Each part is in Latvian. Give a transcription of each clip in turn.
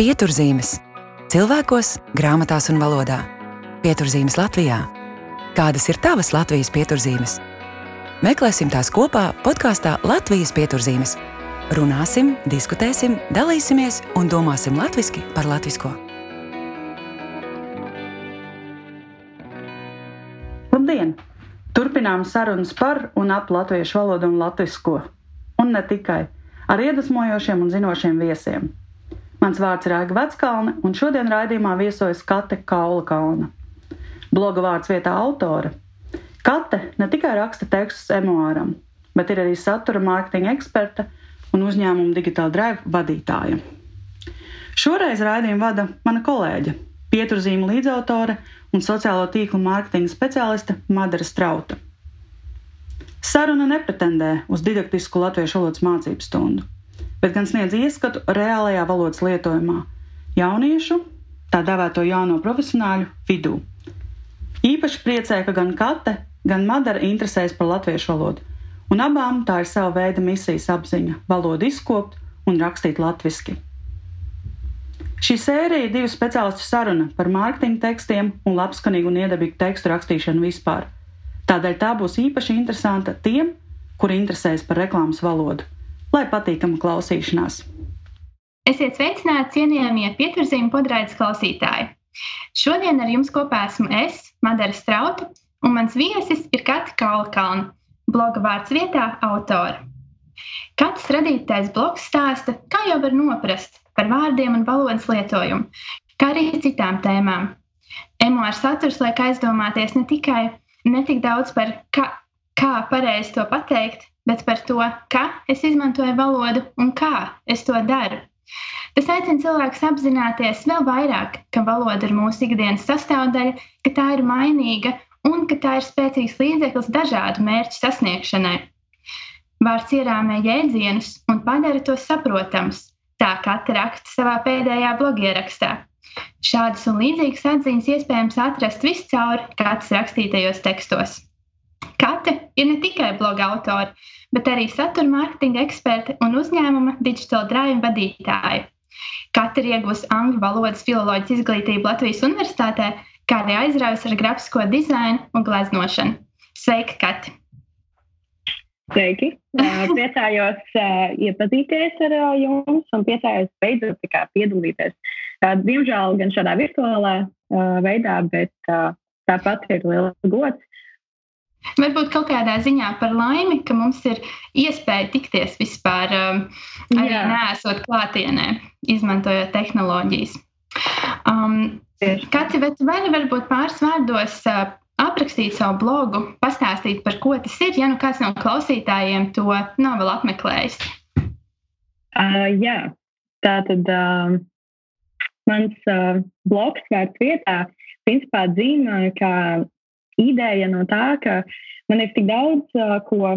Pieturzīmes cilvēkos, grāmatās un valodā. Pieturzīmes Latvijā. Kādas ir tavas Latvijas pieturzīmes? Meklēsim tās kopā podkāstā Latvijas pieturzīmes. Runāsim, diskutēsim, dalīsimies un domāsim latviešu par latviešu. Labdien! Turpinām sarunas par un ap latviešu valodu un latviešu. Un ne tikai ar iedvesmojošiem un zinošiem viesiem. Mans vārds ir Aiga Veckalne, un šodien raidījumā viesojas Kate Kaula Kalna. Bloga vārds vietā autore. Kate ne tikai raksta tekstus emuāram, bet ir arī satura mārketinga eksperte un uzņēmuma digitāla drive vadītāja. Šoreiz raidījumu vada mana kolēģe, pieturzīme līdzautore un sociālo tīklu mārketinga speciāliste Madara Strauta. Saruna nepretendē uz didaktisku latviešu valodas mācību stundu bet gan sniedz ieskatu reālajā valodas lietojumā, jauniešu, tā dēvēto jauno profesionāļu vidū. Īpaši priecē, ka gan Kate, gan Madara interesēs par latviešu valodu, un abām tā ir sava veida misijas apziņa - valodu izkopt un rakstīt latviešu. Šī sērija ir divu speciālistu saruna par mārketinga tekstiem un labskanīgu un iedabīgu tekstu rakstīšanu vispār. Tādēļ tā būs īpaši interesanta tiem, kuri interesēs par reklāmas valodu lai patīkama klausīšanās. Esiet sveicināti, cienījamie pieturzīmju podraidas klausītāji! Šodien ar jums kopā esmu es, Madara Strauta, un mans viesis ir Kata Kaulkalna, bloga vārds vietā autora. Katrs radītais bloks stāsta, kā jau var noprast par vārdiem un valodas lietojumu, kā arī citām tēmām. Emuāra saturs liek aizdomāties ne tikai ne tik daudz par kā, kā pareizi to pateikt, bet par to, kā es izmantoju valodu un kā es to daru. Tas aicina cilvēkus apzināties vēl vairāk, ka valoda ir mūsu ikdienas sastāvdaļa, ka tā ir mainīga un ka tā ir spēcīgs līdzeklis dažādu mērķu sasniegšanai. Vārds ierāmē jēdzienus un padara tos saprotamus, tā katra raksta savā pēdējā blogierakstā. Šādas un līdzīgas atziņas iespējams atrast viscaur katras rakstītajos tekstos. Kate ir ne tikai bloga autore, bet arī satura mārketinga eksperte un uzņēmuma Digital Drive vadītāja. Kate ir iegūst angļu valodas filoloģijas izglītību Latvijas Universitātē, kā arī aizraujas ar grafisko dizainu un gleznošanu. Sveika, Kate! Sveiki! Priecājos iepazīties ar jums un priecājos beidzot piedalīties. Diemžēl gan šādā virtuālā veidā, bet tāpat ir liels gods Varbūt kaut kādā ziņā par laimi, ka mums ir iespēja tikties vispār, um, arī Jā. nesot klātienē, izmantojot tehnoloģijas. Um, Kāds ir vari varbūt pāris vārdos uh, aprakstīt savu blogu, pastāstīt, par ko tas ir, ja nu kāds no klausītājiem to nav vēl apmeklējis? Uh, jā, tā tad uh, mans uh, blogs vērts vietā principā dzīvo kā ideja no tā, ka man ir tik daudz ko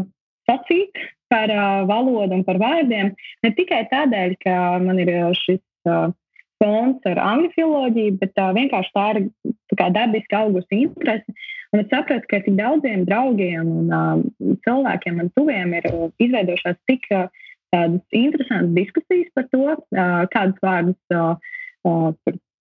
sacīt par valodu un par vārdiem. Ne tikai tādēļ, ka man ir šis fons ar angļu filoloģiju, bet vienkārši tā ir tā dabiski augusi interese. Un es sapratu, ka tik daudziem draugiem un cilvēkiem man tuviem ir izveidojušās tik tādas interesantas diskusijas par to, kādus vārdus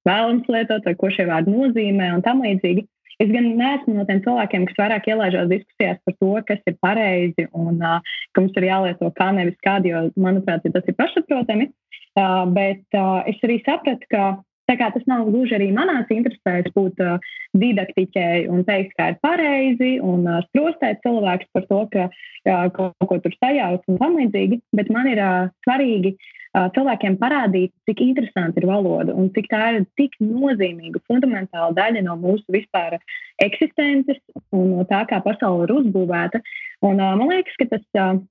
vēlams lietot, ko šie vārdi nozīmē un tam līdzīgi. Es gan neesmu no tiem cilvēkiem, kas vairāk ielaižās diskusijās par to, kas ir pareizi un uh, ka mums ir jālieto kā nevis kādi, jo, manuprāt, tas ir pašsaprotami. Uh, bet uh, es arī sapratu, ka tas nav gluži arī manās interesēs būt uh, didaktiķei un teikt, kā ir pareizi un uh, sprostēt cilvēkus par to, ka uh, kaut ko tur sajauc un tam līdzīgi, bet man ir uh, svarīgi cilvēkiem parādīt, cik interesanti ir valoda un cik tā ir tik nozīmīga, fundamentāla daļa no mūsu vispār eksistences un no tā, kā pasaule ir uzbūvēta. Un, man liekas, ka tas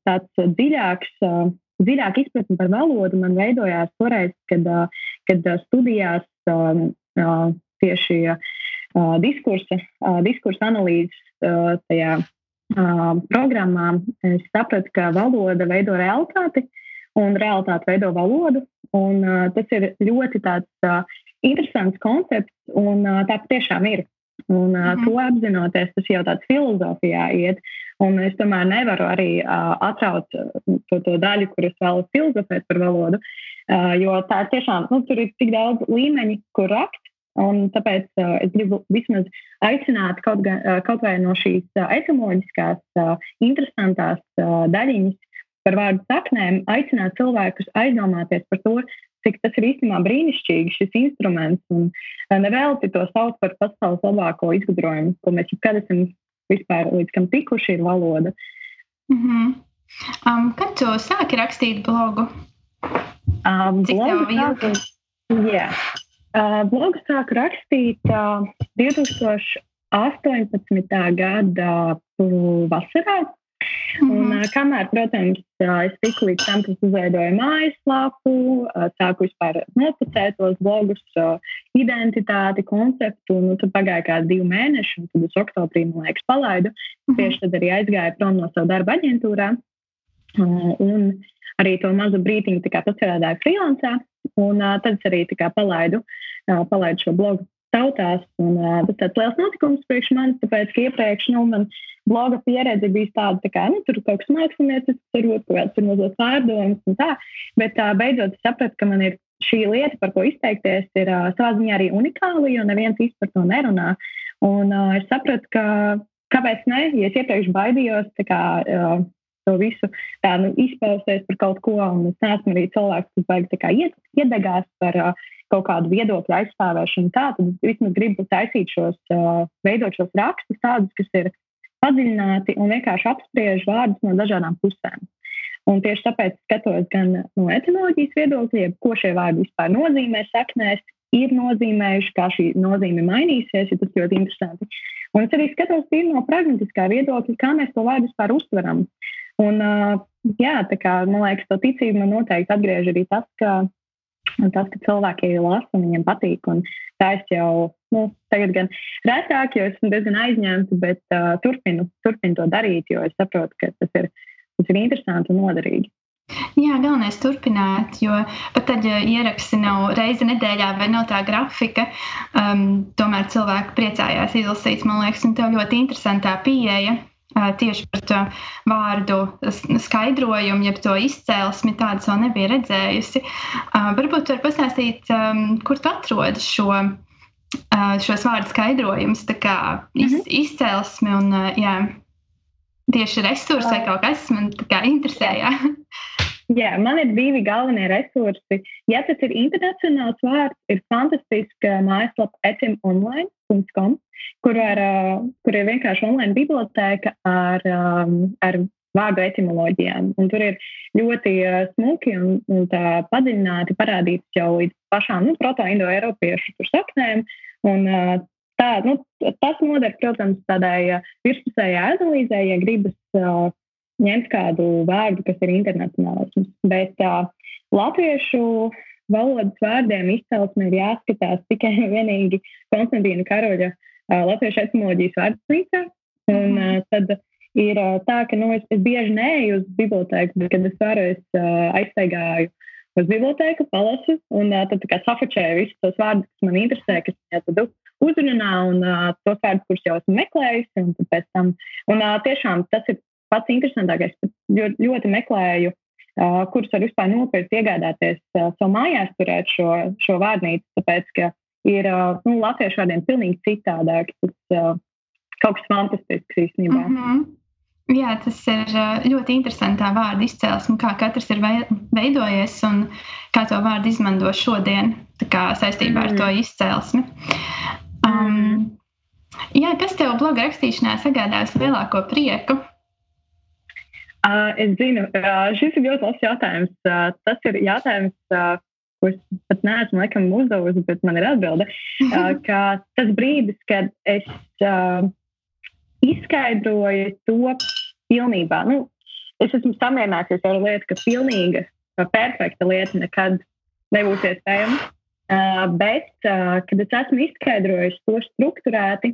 tāds dziļāks. Dziļāk izpratne par valodu man veidojās toreiz, kad, kad studijās tieši diskursa, diskursa analīzes tajā programmā. Es sapratu, ka valoda veido realitāti, un realitāte veido valodu. Un, uh, tas ir ļoti tāds, uh, interesants koncepts, un uh, tā patiešām ir. Un uh, to apzinoties, tas jau tāds filozofijā iet. Un es tomēr nevaru arī uh, atraut to, to daļu, kuras vēlas filozofēt par valodu, uh, jo tā ir tiešām, nu, tur ir tik daudz līmeņi, kur rakt. Un tāpēc uh, es gribu vismaz aicināt kaut, gan, uh, kaut vai no šīs uh, etimoloģiskās, uh, interesantās uh, daļiņas par vārdu saknēm, aicināt cilvēkus aizdomāties par to, cik tas ir īstenībā brīnišķīgi šis instruments. Un uh, nevelti to sauc par pasaules labāko izgudrojumu, ko mēs jebkad esam vispār līdz kam tikuši, ir valoda. Mm -hmm. um, kad tu sāki rakstīt blogu? Um, Cik tev ilgi? Jā. Uh, blogu sāku rakstīt uh, 2018. gada vasarā. Un, uh, kamēr, protams, uh, es tiku līdz tam, ka izveidoju mājaslapu, uh, sāku vispār nopucēt tos blogus, uh, identitāti, konceptu. Nu, tad pagāja kādi divi mēneši, un tad uz oktobrī, man liekas, palaidu. Mm -hmm. Tieši tad arī aizgāju prom no savu darba aģentūrā. Uh, un arī to mazu brīdiņu pastrādāju freelancā. Un uh, tad es arī kā, palaidu, uh, palaidu šo blogu tautās. Un, uh, tas tāds liels notikums priekš manis, tāpēc, ka iepriekš nu, man bloga pieredze bija tāda, tā kā nu, tur kaut kas māksliniecisks, varbūt kaut kāds mazliet pārdomas un tā. Bet uh, beidzot sapratu, ka man ir šī lieta, par ko izteikties, ir uh, savā ziņā arī unikāla, jo neviens īsti par to nerunā. Un uh, es sapratu, ka kāpēc ne, ja es iepriekš baidījos, kā. Uh, to visu tā, nu, izpausties par kaut ko. Es neesmu arī cilvēks, kas baigi ied, iedegās par uh, kaut kādu viedokļu aizstāvēšanu. Tā tad es vismaz gribu taisīt šos, uh, veidot šos rakstus tādus, kas ir padziļināti un vienkārši apspriež vārdus no dažādām pusēm. Un tieši tāpēc skatos gan no etimoloģijas viedokļa, ko šie vārdi vispār nozīmē saknēs, ir nozīmējuši, kā šī nozīme mainīsies, ja tas ļoti interesanti. Un es arī skatos no pragmatiskā viedokļa, kā mēs to vārdu vispār uztveram. Un, jā, tā kā man liekas, to ticību man noteikti atgriež arī tas, ka, tas, ka cilvēki lasa un viņiem patīk. Un tā es jau nu, tagad gan retāk, jo esmu diezgan aizņemta, bet uh, turpinu, turpinu to darīt, jo es saprotu, ka tas ir, tas ir interesanti un noderīgi. Jā, galvenais ir turpināt, jo pat tad, ja ieraksti nav reizi nedēļā vai nav tā grafika, um, tomēr cilvēki priecājās izlasīt. Man liekas, un tev ļoti interesantā pieeja tieši par to vārdu skaidrojumu, jeb to izcēlesmi, tādas vēl nebija redzējusi. Varbūt tu vari pastāstīt, kur tu atrodi šo, šos vārdu skaidrojumus, tā kā iz, mhm. izcēlesmi un jā, tieši resursi vai kaut kas man interesē. Jā. Jā, man ir divi galvenie resursi. Ja tas ir internacionāls vārds, ir fantastiska mājaslapa etimonline.com kur, ar, kur ir vienkārši online biblioteka ar, ar vārdu etimoloģijām. Un tur ir ļoti smuki un, un padziļināti parādīts jau līdz pašām nu, proto-indoeiropiešu saknēm. Un, tā, nu, tas noder, protams, tādai virspusējai analīzē, ja gribas uh, ņemt kādu vārdu, kas ir internacionālisms. Bet uh, latviešu valodas vārdiem izcelsme ir jāskatās tikai un vienīgi Konstantīna Karoļa uh, latviešu etimoloģijas vārdsnīcā. Un uh, tad ir uh, tā, ka nu, es, es bieži neeju uz bibliotēku, bet, kad es varu, es uh, aizsteigāju uz bibliotēku, palasu un uh, tad safačēju visus tos vārdus, kas man interesē, kas man tad uzrunā un uh, tos vārdus, kurus jau esmu meklējusi. Un, tam, un uh, tiešām tas ir pats interesantākais. Jo ļoti meklēju, uh, kurus var vispār nopirkt, iegādāties uh, savu mājās, turēt šo, šo vārnīcu. Tāpēc, ka ir nu, latviešu vārdiem pilnīgi citādāk. Tas kaut kas fantastisks īstenībā. Mm -hmm. Jā, tas ir ļoti interesanti tā vārda izcelsme, kā katrs ir veidojies un kā to vārdu izmanto šodien saistībā mm. ar to izcelsmi. Um, jā, kas tev bloga rakstīšanā sagādājas lielāko prieku? Uh, es zinu, uh, šis ir ļoti labs jautājums. Uh, tas ir jautājums, uh, ko es pat neesmu laikam uzdevusi, bet man ir atbilde, ka tas brīdis, kad es izskaidroju to pilnībā, nu, es esmu samierinājusies ar lietu, ka pilnīga, perfekta lieta nekad nebūs iespējama. Bet, kad es esmu izskaidrojis to struktūrēti,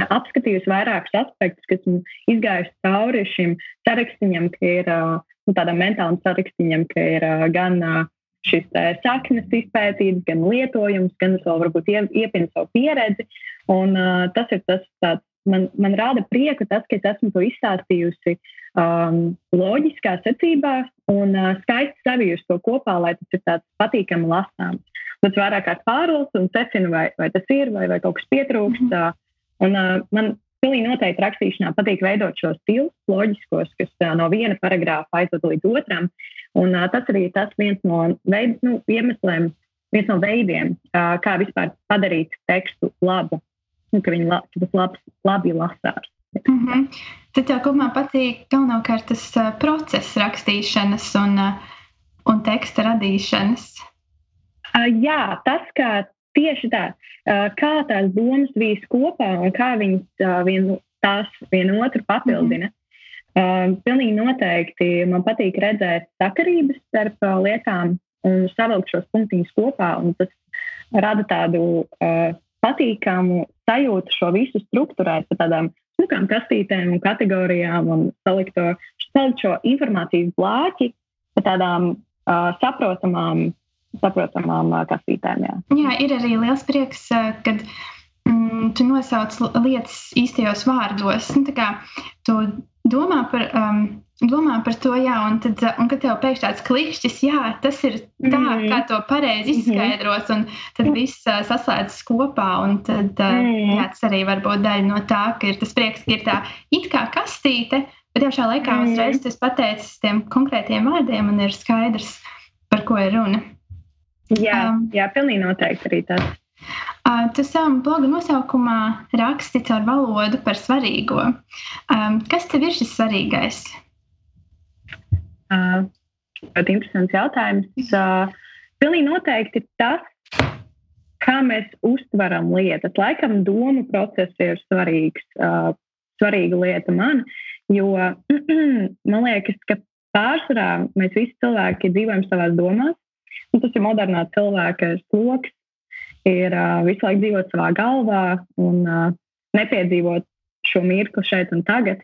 apskatījusi vairākus aspektus, kas man izgājuši cauri šim sarakstiņam, ka ir nu, tādam mentālam sarakstiņam, ka ir gan šis saknes izpētīts, gan lietojums, gan es vēl varbūt iepinu savu pieredzi. Un, uh, tas ir tas, tāds, man, man rada prieku tas, ka es esmu to izstāstījusi um, loģiskā secībā un uh, skaisti savijusi to kopā, lai tas ir tāds patīkami lasāms. Tas vairāk kā pāruls un secinu, vai, vai tas ir, vai, vai kaut kas pietrūkst. Mm -hmm. Un, uh, man pilnīgi noteikti rakstīšanā patīk veidot šos stilus, loģiskos, kas no viena paragrāfa aizved līdz otram. Un, tas arī tas viens no veid, nu, iemesliem, viens no veidiem, kā vispār padarīt tekstu labu, un ka, ka tas labs, labi lasās. Mm -hmm. Tad tev kopumā patīk galvenokārt tas uh, process rakstīšanas un, uh, un teksta radīšanas. Uh, jā, tas, kā tieši tā, kā tās domas vīs kopā un kā viņas vien, tās vienu otru papildina. Mm -hmm. Uh, pilnīgi noteikti man patīk redzēt sakarības starp uh, lietām un savilkt šos punktiņus kopā. Tas rada tādu uh, patīkamu sajūtu šo visu struktūrēt pa tādām smukām kastītēm un kategorijām un salikt, to, salikt šo informācijas blāķi pa tādām uh, saprotamām, saprotamām kastītēm. Jā. jā, ir arī liels prieks, kad mm, tu nosauc lietas īstajos vārdos. Nu, kā, tu domā par, um, domā par to, jā, un, tad, un kad tev pēkšņi tāds klikšķis, jā, tas ir tā, mm -hmm. kā to pareizi mhm. izskaidros, un tad viss uh, saslēdzas kopā, un tad uh, mm jā, tas arī var būt daļa no tā, ka ir tas prieks, ka ir tā it kā kastīte, bet tiešām laikā mm uzreiz tas pateicis tiem konkrētiem vārdiem, un ir skaidrs, par ko ir runa. Jā, um, jā pilnīgi noteikti arī tas. Uh, tu savā bloga nosaukumā raksti caur valodu par svarīgo. Um, kas tev ir šis svarīgais? Uh, ļoti interesants jautājums. Uh, pilnīgi noteikti tas, kā mēs uztveram lietas. Laikam domu process ir svarīgs, uh, svarīga lieta man, jo man liekas, ka pārsvarā mēs visi cilvēki dzīvojam savās domās. Tas ir modernā cilvēka sloks, ir uh, visu laiku dzīvot savā galvā un uh, nepiedzīvot šo mirkli šeit un tagad.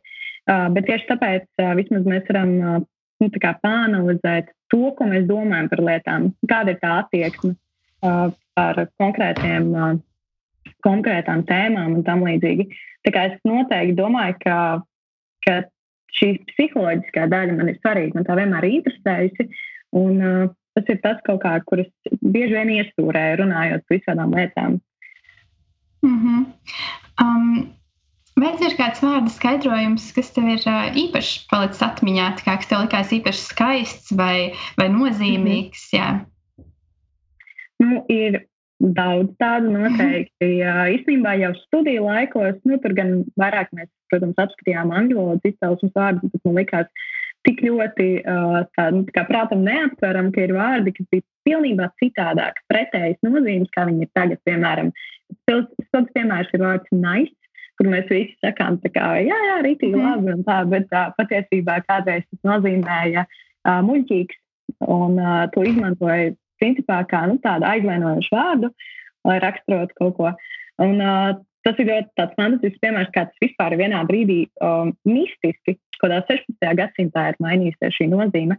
Uh, bet tieši tāpēc uh, vismaz mēs varam uh, nu, pāanalizēt to, ko mēs domājam par lietām, kāda ir tā attieksme uh, par konkrētiem, uh, konkrētām tēmām un tam līdzīgi. Tā kā es noteikti domāju, ka, ka šī psiholoģiskā daļa man ir svarīga, man tā vienmēr ir interesējusi. Un, uh, tas ir tas, kā, kur es bieži vien iestūrēju, runājot par visādām lietām. Mm -hmm. um, vai ir kāds vārdu skaidrojums, kas tev ir uh, īpaši palicis atmiņā, kā, kas tev likās īpaši skaists vai, vai nozīmīgs? Mm -hmm. nu, ir daudz tādu noteikti. Jā, īstenībā jau studiju laikos, nu, tur gan vairāk mēs, protams, apskatījām angļu valodas izcelsmes vārdus, bet man likās, tik ļoti uh, tā, nu, tā prātam neaptveram, ka ir vārdi, kas bija pilnībā citādāk, pretējas nozīmes, kā viņi ir tagad. Piemēram, spilgts piemērs ir vārds nice, kur mēs visi sakām, kā, jā, jā, rītīgi mm. labi, un tā, bet tā, patiesībā kādreiz tas nozīmēja uh, muļķīgs, un uh, to izmantoja principā kā nu, tādu aizvainojošu vārdu, lai raksturotu kaut ko. Un, uh, tas ir ļoti tāds fantastisks piemērs, kā tas vispār vienā brīdī um, mistiski, kādā 16. gadsimtā ir mainījusies šī nozīme.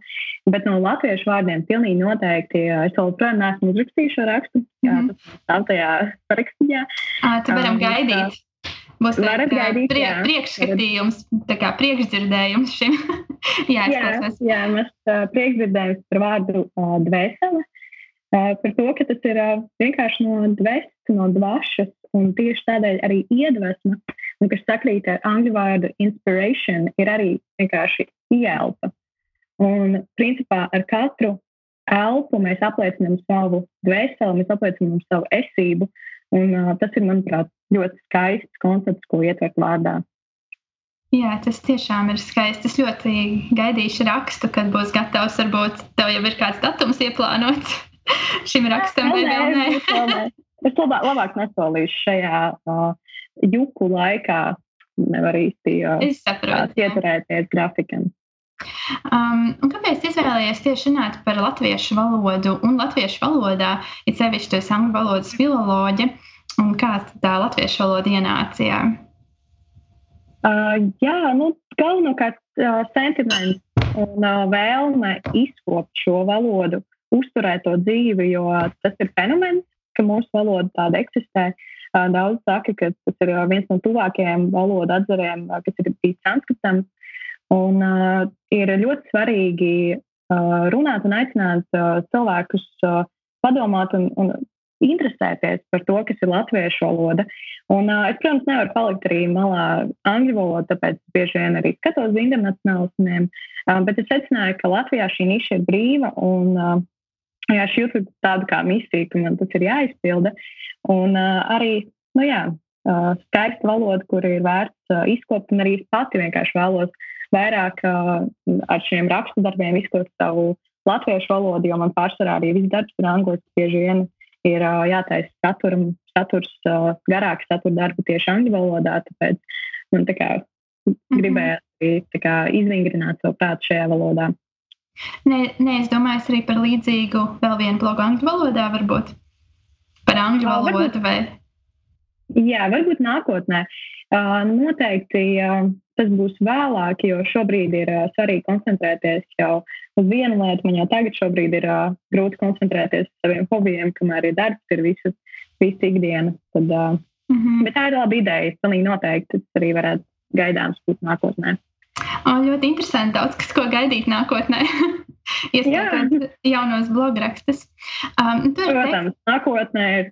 Bet no latviešu vārdiem pilnīgi noteikti es joprojām neesmu uzrakstījis šo rakstu. Jā, mm -hmm. stāv tajā parakstītā. Tu varam um, gaidīt. Būs tāds prie, priekšskatījums, tā kā priekšdzirdējums šim. jā, jā, jā, mēs uh, priekšdzirdējums par vārdu uh, dvēsele. Uh, par to, ka tas ir uh, vienkārši no dvēseles, no dvašas, un tieši tādēļ arī iedvesma, un kas sakrīt ar angļu vārdu inspiration, ir arī vienkārši ielpa. Un principā ar katru elpu mēs apliecinām savu dvēseli, mēs apliecinām savu esību, un uh, tas ir, manuprāt, ļoti skaists koncepts, ko ietvert vārdā. Jā, tas tiešām ir skaisti. Es ļoti gaidīšu rakstu, kad būs gatavs. Varbūt tev jau ir kāds datums ieplānots šim rakstam, vai vēl nē? Es labāk, labāk nesolīšu šajā uh, juku laikā. Nevar īsti uh, ieturēties grafikam. Um, kāpēc izvēlējies tieši runāt par latviešu valodu un latviešu valodā, ir sevišķi tas angļu valodas filoloģija, un kā tā latviešu valoda ienāca? Uh, jā, nu, galvenokārt uh, sentiments un uh, vēlme izkopt šo valodu uzturēt to dzīvi, jo tas ir fenomens, ka mūsu valoda tāda eksistē. Daudz saka, ka tas ir viens no tuvākajiem valodu atzariem, kas ir bijis sanskritam. Un uh, ir ļoti svarīgi uh, runāt un aicināt uh, cilvēkus uh, padomāt un, un interesēties par to, kas ir latviešu valoda. Un, uh, es, protams, nevaru palikt arī malā angļu valodu, tāpēc bieži vien arī skatos uz internacionālismiem. Uh, bet es secināju, ka Latvijā šī niša ir brīva un uh, jā, šī ir tāda kā misija, ka man tas ir jāizpilda. Un uh, arī, nu jā, uh, skaista valoda, kur ir vērts uh, izkopt, un arī es pati vienkārši vēlos vairāk uh, ar šiem rakstu darbiem izkopt savu latviešu valodu, jo man pārsvarā arī viss darbs ir angliski bieži vien. Ir uh, jātaisa saturam, saturs, uh, garāks satura darbu tieši angļu valodā. Tāpēc man tā kā -hmm. gribējās arī kā, izvingrināt savu prātu šajā valodā. Nē, nē, es domāju arī par līdzīgu vēl vienu blogu angļu valodā, varbūt par angļu valodu. Varbūt, vai... Jā, varbūt nākotnē. Uh, noteikti uh, tas būs vēlāk, jo šobrīd ir uh, svarīgi koncentrēties jau uz vienu lietu. Man jau tagad šobrīd ir uh, grūti koncentrēties uz saviem hobijiem, kamēr ir darbs, ir visas, visa ikdiena. Tad, uh, mm -hmm. Bet tā ir laba ideja. Pilnīgi noteikti tas arī varētu gaidāms būt nākotnē. Ļoti interesanti. Daudz kas, ko gaidīt nākotnē. Ieskaitot jaunos blograkstus. Um, Protams, teikt... nākotnē ir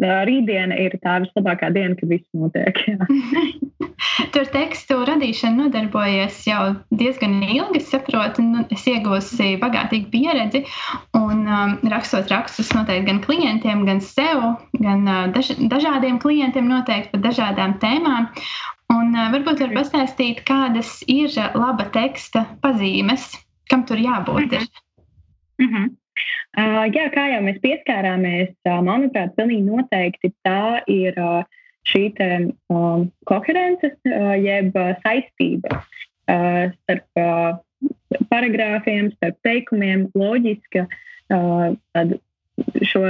rītdiena ir tā vislabākā diena, kad viss notiek. Tur tekstu radīšana nodarbojies jau diezgan ilgi, saprotu, nu, es iegūstu bagātīgu pieredzi un um, rakstot rakstus noteikti gan klientiem, gan sev, gan uh, daž dažādiem klientiem noteikti par dažādām tēmām. Un uh, varbūt var pastāstīt, kādas ir laba teksta pazīmes, kam tur jābūt. -hmm. Mm -hmm. Uh, jā, kā jau mēs pieskārāmies, uh, manuprāt, pilnīgi noteikti tā ir uh, šī te, um, koherence, uh, jeb uh, saistība uh, starp uh, paragrāfiem, starp teikumiem, loģiska uh, šo,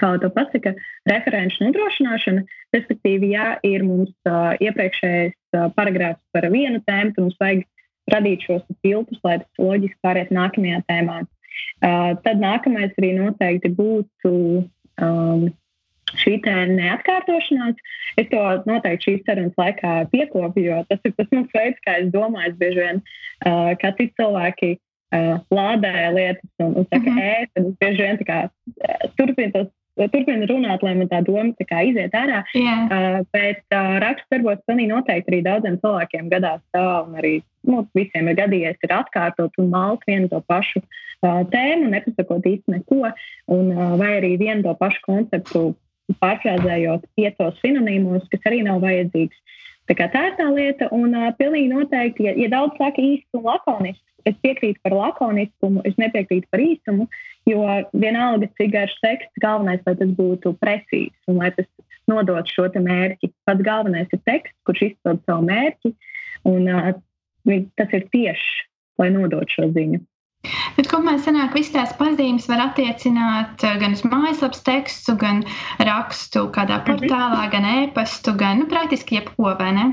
kā to pasaka, referenču nodrošināšana. Respektīvi, ja ir mums uh, iepriekšējais uh, paragrāfs par vienu tēmu, tad mums vajag radīt šos tiltus, lai tas loģiski pāriet nākamajā tēmā. Uh, tad nākamais arī noteikti būtu um, šī neatkārtošanās. Es to noteikti šīs sarunas laikā piekopju, jo tas ir tas mans veids, kā es domāju, bieži vien, uh, kā citi cilvēki uh, lādē lietas un, un saka, mm -hmm. ē, tad es bieži vien kā, turpinu tos turpinu runāt, lai man tā doma tā kā iziet ārā. Yeah. Uh, bet uh, raksts darbos pilnīgi noteikti arī daudziem cilvēkiem gadās tā, un arī nu, visiem ir gadījies ir atkārtot un malt vienu to pašu uh, tēmu, nepasakot īsti neko, un, uh, vai arī vienu to pašu konceptu pārfrāzējot piecos sinonīmos, kas arī nav vajadzīgs. Tā, tā ir tā lieta, un uh, pilnīgi noteikti, ja, ja daudz saka īsts un lakonisks, es piekrītu par lakoniskumu, es nepiekrītu par īsumu, jo vienalga, cik garš teksts, galvenais, lai tas būtu precīzs un lai tas nodot šo mērķi. Pats galvenais ir teksts, kurš izpild savu mērķi, un uh, tas ir tieši, lai nodot šo ziņu. Bet kopumā sanāk, visas tās pazīmes var attiecināt gan uz mājaslapas tekstu, gan rakstu kādā mhm. portālā, gan e-pastu, gan nu, praktiski jebko, vai ne?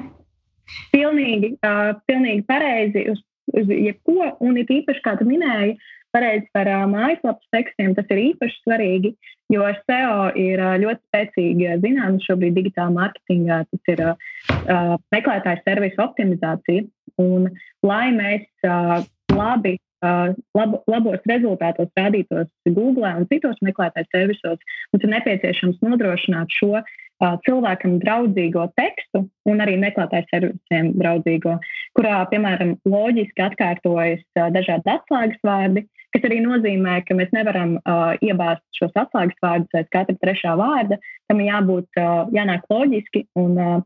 Pilnīgi, uh, pilnīgi pareizi. Uz uz jebko, un ir īpaši, kā tu minēji, pareizi par uh, mājaslapas tekstiem, tas ir īpaši svarīgi, jo SEO ir uh, ļoti spēcīga zinātne šobrīd digitālā mārketingā. Tas ir uh, meklētāju servisu optimizācija. Un, lai mēs uh, labi lab, labos rezultātos rādītos Google un citos meklētāju servisos, mums ir nepieciešams nodrošināt šo cilvēkam draudzīgo tekstu un arī meklētāju servisiem draudzīgo, kurā, piemēram, loģiski atkārtojas dažādi atslēgas vārdi, kas arī nozīmē, ka mēs nevaram uh, iebāzt šos atslēgas vārdus aiz katra trešā vārda. Tam jābūt, uh, jānāk loģiski un uh,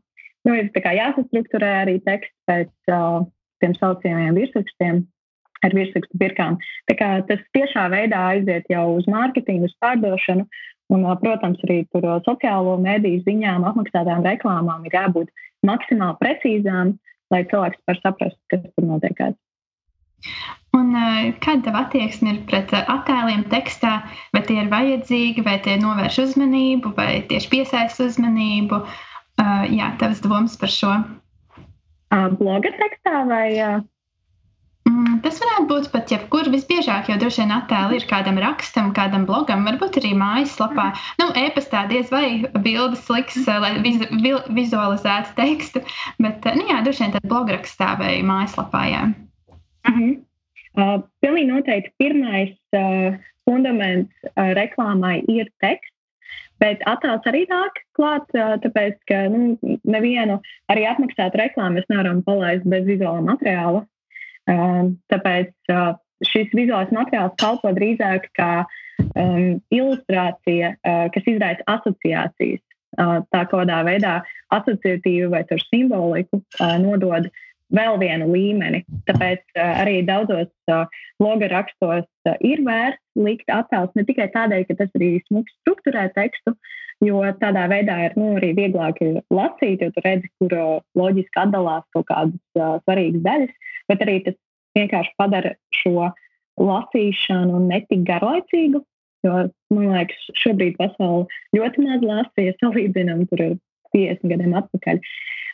nu, ir jāsastruktūrē arī teksts pēc uh, tiem saucamajiem virsrakstiem. Ar virsrakstu birkām. Tas tiešā veidā aiziet jau uz mārketingu, uz pārdošanu, Un, protams, arī tur sociālo mediju ziņām, apmaksātām reklāmām ir jābūt maksimāli precīzām, lai cilvēks var saprast, kas tur notiekās. Un, kāda tev attieksme ir pret attēliem tekstā? Vai tie ir vajadzīgi, vai tie novērš uzmanību, vai tieši piesaista uzmanību? Jā, tavas domas par šo. Bloga tekstā vai? Mm, tas varētu būt pat jebkur. Visbiežāk jau droši vien attēli ir kādam rakstam, kādam blogam, varbūt arī mājaslapā. Nu, e-pastā diez vai bildes liks, lai vizu, vizualizētu tekstu, bet nu, jā, droši vien tad blograkstā vai mājaslapā. Jā. Uh -huh. uh, pilnīgi noteikti pirmais uh, fundaments uh, reklāmai ir teksts. Bet attēls arī nāk klāt, tāpēc, ka nu, nevienu arī apmaksātu reklāmu mēs nevaram palaist bez vizuālā materiāla. Tāpēc šis vizuālais materiāls kalpo drīzāk kā um, ilustrācija, uh, kas izraisa asociācijas. Uh, tā kādā veidā asociatīvi vai ar simboliku uh, nodod vēl vienu līmeni. Tāpēc uh, arī daudzos uh, bloga rakstos uh, ir vērts likt attēlus ne tikai tādēļ, ka tas arī smūgi strukturē tekstu, jo tādā veidā ir nu, arī vieglāk lasīt, jo tu redzi, kur uh, loģiski atdalās kaut kādas uh, svarīgas daļas bet arī tas vienkārši padara šo lasīšanu netik garlaicīgu. Jo, man liekas, šobrīd pasaule ļoti maz lasa, ja salīdzinām tur ar 50 gadiem atpakaļ.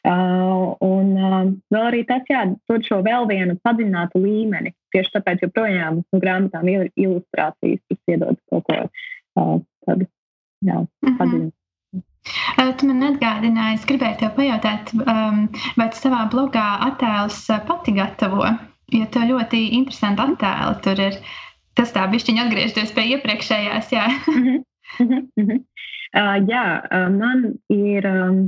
Uh, un uh, vēl arī tas, jā, dod šo vēl vienu padziļinātu līmeni. Tieši tāpēc joprojām no grāmatām ir ilustrācijas, kas iedod kaut ko uh, tādu, jā, mhm. padziļinātu. Tu man atgādināji, es gribēju te pajautāt, um, vai tu savā blogā attēlus pati gatavo? Jo tu ļoti interesanti attēli tur ir. Tas tā bišķiņi atgriežoties pie iepriekšējās, jā. uh, jā, man ir um,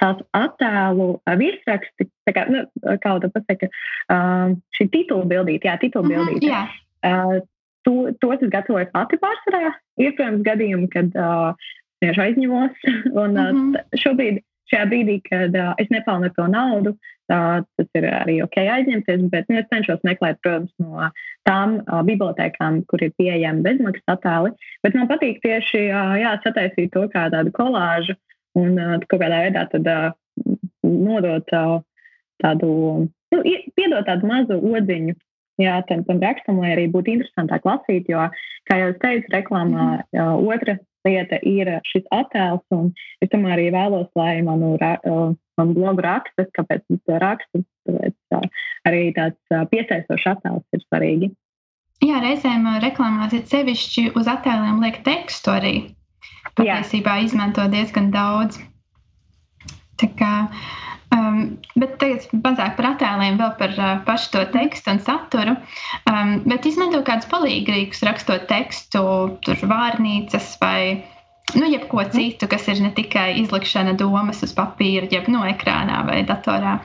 tās attēlu virsraksti, tā kā, nu, kā tu pasaka, uh, šī titula bildīte, jā, titula bildīte. Uh -huh, jā. Uh, to, tos es gatavoju pati pārsvarā. Ir, protams, gadījumi, kad uh, vienkārši aizņemos. Un, mm -hmm. šobrīd, šajā brīdī, kad uh, es nepelnu to naudu, uh, tas ir arī ok aizņemties, bet nu, es cenšos meklēt, protams, no tām uh, bibliotekām, kur ir pieejami bezmaksas attēli. Bet man patīk tieši uh, jā, sataisīt to kā tādu kolāžu un uh, kaut kādā veidā tad, uh, nodot uh, tādu, nu, piedot tādu mazu odziņu jā, tam, tam rakstam, lai arī būtu interesantāk lasīt. Jo, kā jau teicu, reklāmā mm. otra lieta ir šis attēls. Es tomēr arī vēlos, lai manu, manu blogu raksta, kāpēc es to rakstu. Tāpēc arī tāds piesaistošs attēls ir svarīgi. Jā, reizēm reklāmās ir sevišķi uz attēliem liek tekstu arī. Patiesībā izmanto diezgan daudz. Tā kā, um, bet tagad mazāk par attēliem, vēl par uh, pašu to tekstu un saturu. Um, bet izmanto kādus palīgrīgus rakstot tekstu, tur vārnīcas vai nu, jebko citu, kas ir ne tikai izlikšana domas uz papīra, jeb no ekrānā vai datorā.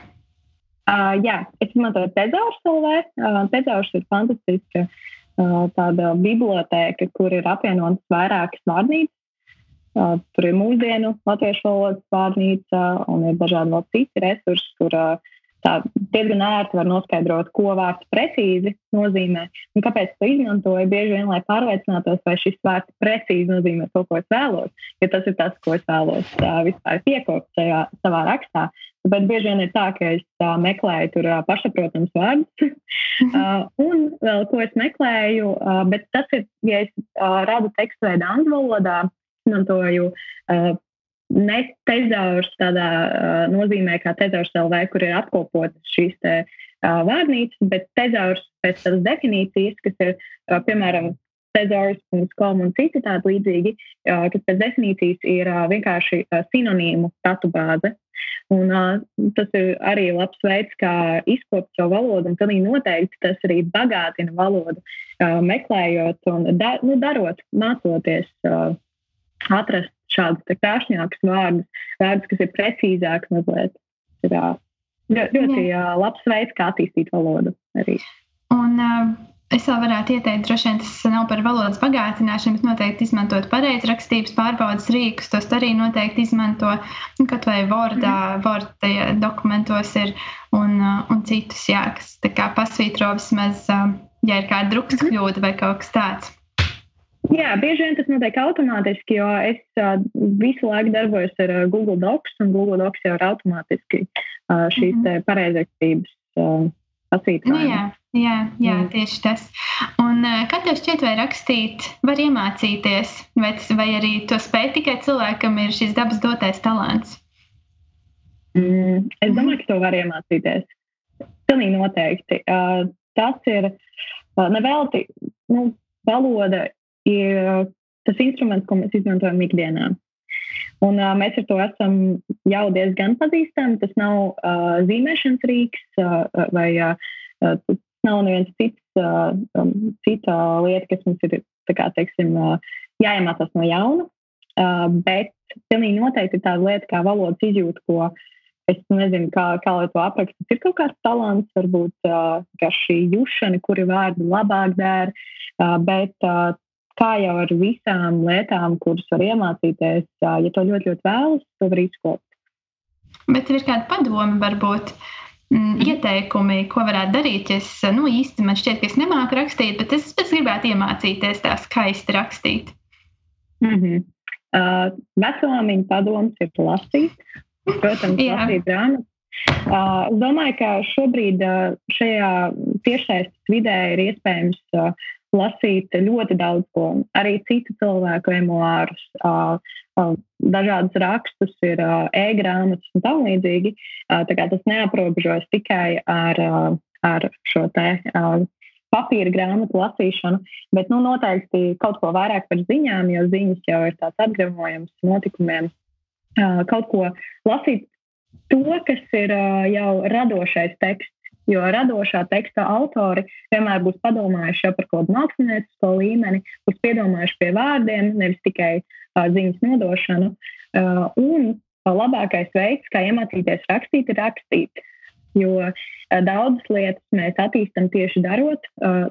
Uh, jā, es izmantoju Tezaurs LV. Uh, Tezaurs ir fantastiska uh, tāda bibliotēka, kur ir apvienotas vairākas vārnīcas. Tur ir mūsdienu latviešu valodas vārnīca un ir dažādi vēl citi resursi, kur tā diezgan ērti var noskaidrot, ko vārds precīzi nozīmē un kāpēc to izmantoju. Bieži vien, lai pārliecinātos, vai šis vārds precīzi nozīmē to, ko es vēlos, ja tas ir tas, ko es vēlos vispār piekopt šajā savā rakstā. Bet bieži vien ir tā, ka es uh, meklēju tur pašsaprotams vārdus, uh, un vēl ko es meklēju, uh, bet tas ir, ja es uh, radu tekstu veidā angļu valodā, izmantoju uh, ne tezaurs tādā uh, nozīmē, kā tezaurs LV, kur ir apkopotas šīs te, uh, vārnīcas, bet tezaurs pēc tādas definīcijas, kas ir, uh, piemēram, tezaurs.com un citi tādi līdzīgi, uh, kas pēc definīcijas ir uh, vienkārši uh, sinonīmu datu bāze. Un, uh, tas ir arī labs veids, kā izkopt šo valodu, un pilnīgi noteikti tas arī bagātina valodu, uh, meklējot un da, nu, darot, mācoties. Uh, atrast šādus krāšņākus vārdus, vārdus, kas ir precīzāki mazliet. Ir ļoti, ļoti labs veids, kā attīstīt valodu arī. Un, uh... Es vēl varētu ieteikt, droši vien tas nav par valodas bagātināšanu, bet noteikti izmantot pareizrakstības pārbaudas rīkus. Tos arī noteikti izmanto nu, kaut vai Wordā, mm. Word dokumentos ir un, un citus, jā, kas pasvītro vismaz, ja ir kāda drukas mhm. kļūda vai kaut kas tāds. Jā, bieži vien tas notiek automātiski, jo es uh, visu laiku darbojos ar uh, Google Docs, un Google Docs jau ir automātiski uh, šīs mm -hmm. pareizības uh, pasītrojumi. Nu, jā, jā, jā mm. tieši tas. Un uh, kā tev šķiet, vai rakstīt var iemācīties, vai, vai arī to spēj tikai cilvēkam ir šis dabas dotais talants? Mm, es domāju, ka to var iemācīties. Pilnīgi noteikti. Uh, tas ir nevelti, nu, valoda ir tas instruments, ko mēs izmantojam ikdienā. Un, uh, mēs ar to esam jau diezgan pazīstami. Tas nav uh, zīmēšanas rīks uh, vai uh, tas nav neviens cits, uh, um, cita lieta, kas mums ir kā, teiksim, uh, jāiemācās no jauna. Uh, bet pilnīgi noteikti ir tāda lieta kā valodas izjūta, ko es nezinu, kā, kā lai to aprakstu. Tas ir kaut kāds talants, varbūt uh, šī jušana, kuri vārdi labāk dēr, uh, bet uh, kā jau ar visām lietām, kuras var iemācīties, ja to ļoti, ļoti vēlas, to var izkopt. Bet ir kāda padoma varbūt. Mm, ieteikumi, ko varētu darīt. Es nu, īsti man šķiet, ka es nemāku rakstīt, bet es, es gribētu iemācīties tā skaisti rakstīt. Mm -hmm. uh, Vecāmiņa padoms ir lasīt, protams, lasīt grāmatas. Uh, es domāju, ka šobrīd uh, šajā tiešsaistes vidē ir iespējams uh, lasīt ļoti daudz ko. Arī citu cilvēku emuārus, uh, dažādas rakstus, ir e-grāmatas un tam līdzīgi. Uh, tas neaprobežojas tikai ar, ar šo te. Papīra grāmatu lasīšanu, bet nu, noteikti kaut ko vairāk par ziņām, jo ziņas jau ir tāds atgremojams notikumiem, kaut ko lasīt, to, kas ir jau radošais teksts. Jo radošā teksta autori vienmēr būs padomājuši jau par kaut kādu māksliniecisko līmeni, būs piedomājuši pie vārdiem, nevis tikai uh, ziņas nodošanu. Uh, un labākais veids, kā iemācīties rakstīt, ir rakstīt. Jo uh, daudzas lietas mēs attīstam tieši darot. Uh,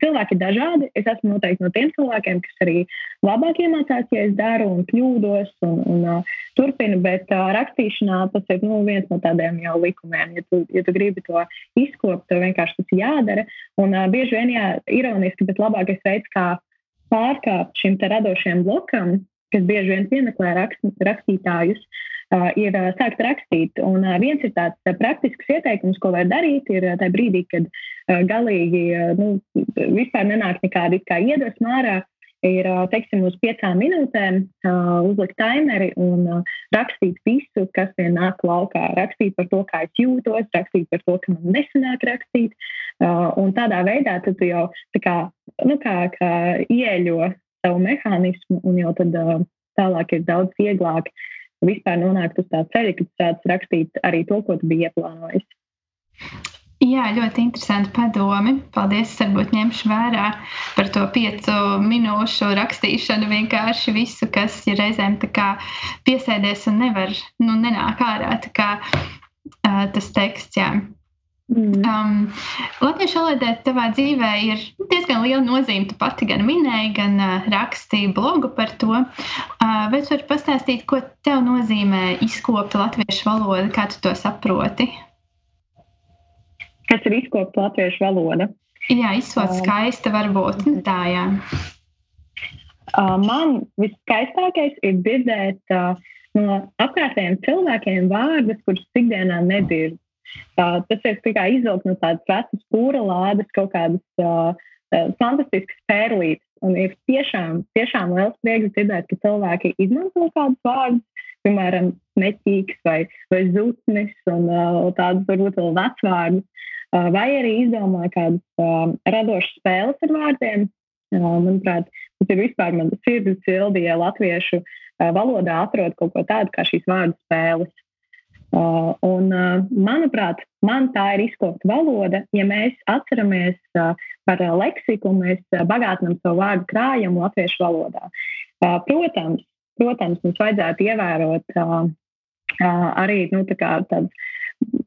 cilvēki ir dažādi. Es esmu noteikti no tiem cilvēkiem, kas arī labāk iemācās, ja es daru un kļūdos un, un uh, turpinu, bet rakstīšanā tas ir nu, viens no tādiem jau likumiem. Ja tu, ja tu gribi to izkopt, tev vienkārši tas jādara. Un bieži vien, jā, ironiski, bet labākais veids, kā pārkāpt šim radošajam blokam, kas bieži vien piemeklē rakst, rakstītājus, uh, ir sākt rakstīt. Un viens ir tāds praktisks ieteikums, ko var darīt, ir tajā brīdī, kad galīgi nu, vispār nenāk nekāda iedvesma ārā. Ir, teiksim, uz piecām minūtēm uzlikt timeri un rakstīt visu, kas vien nāk laukā. Rakstīt par to, kā es jūtos, rakstīt par to, ka man nesanāk rakstīt. Un tādā veidā tu jau tā kā, nu, kā, kā ieļo savu mehānismu, un jau tad tālāk ir daudz vieglāk uh, vispār nonākt uz tā ceļa, ka tu sāc rakstīt arī to, ko tu biji ieplānojis. Jā, ļoti interesanti padomi. Paldies. Es varbūt ņemšu vērā par to piecu minūšu rakstīšanu. Vienkārši visu, kas ir reizēm piesēdies un nevar, nu, nenāk ārā. Kā, uh, tas teksts, jā. Mm. Um, Latviešu valodai tavā dzīvē ir diezgan liela nozīme. Tu pati gan minēji, gan uh, rakstīji blogu par to. Uh, vai tu vari pastāstīt, ko tev nozīmē izkopt latviešu valodu, kā tu to saproti? Kas ir izkopt latviešu valoda? Jā, izsot um, skaista varbūt. Nu, tā, jā. Uh, man viskaistākais ir dzirdēt uh, no apkārtējiem cilvēkiem vārdus, kurus ikdienā nedzird. Uh, tas ir tikai izvilkt no tādas vecas pūra lādes kaut kādas uh, fantastiskas pērlītes. Un ir tiešām, tiešām liels prieks dzirdēt, ka cilvēki izmanto kādus vārdus, piemēram, meķīgs vai, vai zutnis un uh, tādus varbūt vēl vecvārdus. Uh, vai arī izdomāja kādas uh, radošas spēles ar vārdiem. Uh, manuprāt, tas ir vispār mans sirds sildīja latviešu uh, valodā atrod kaut ko tādu kā šīs vārdu spēles. Un, manuprāt, man tā ir izkopta valoda. Ja mēs atceramies par leksiku, mēs bagātinām savu vārdu krājumu latviešu valodā. Protams, protams mums vajadzētu ievērot arī nu, tā tādus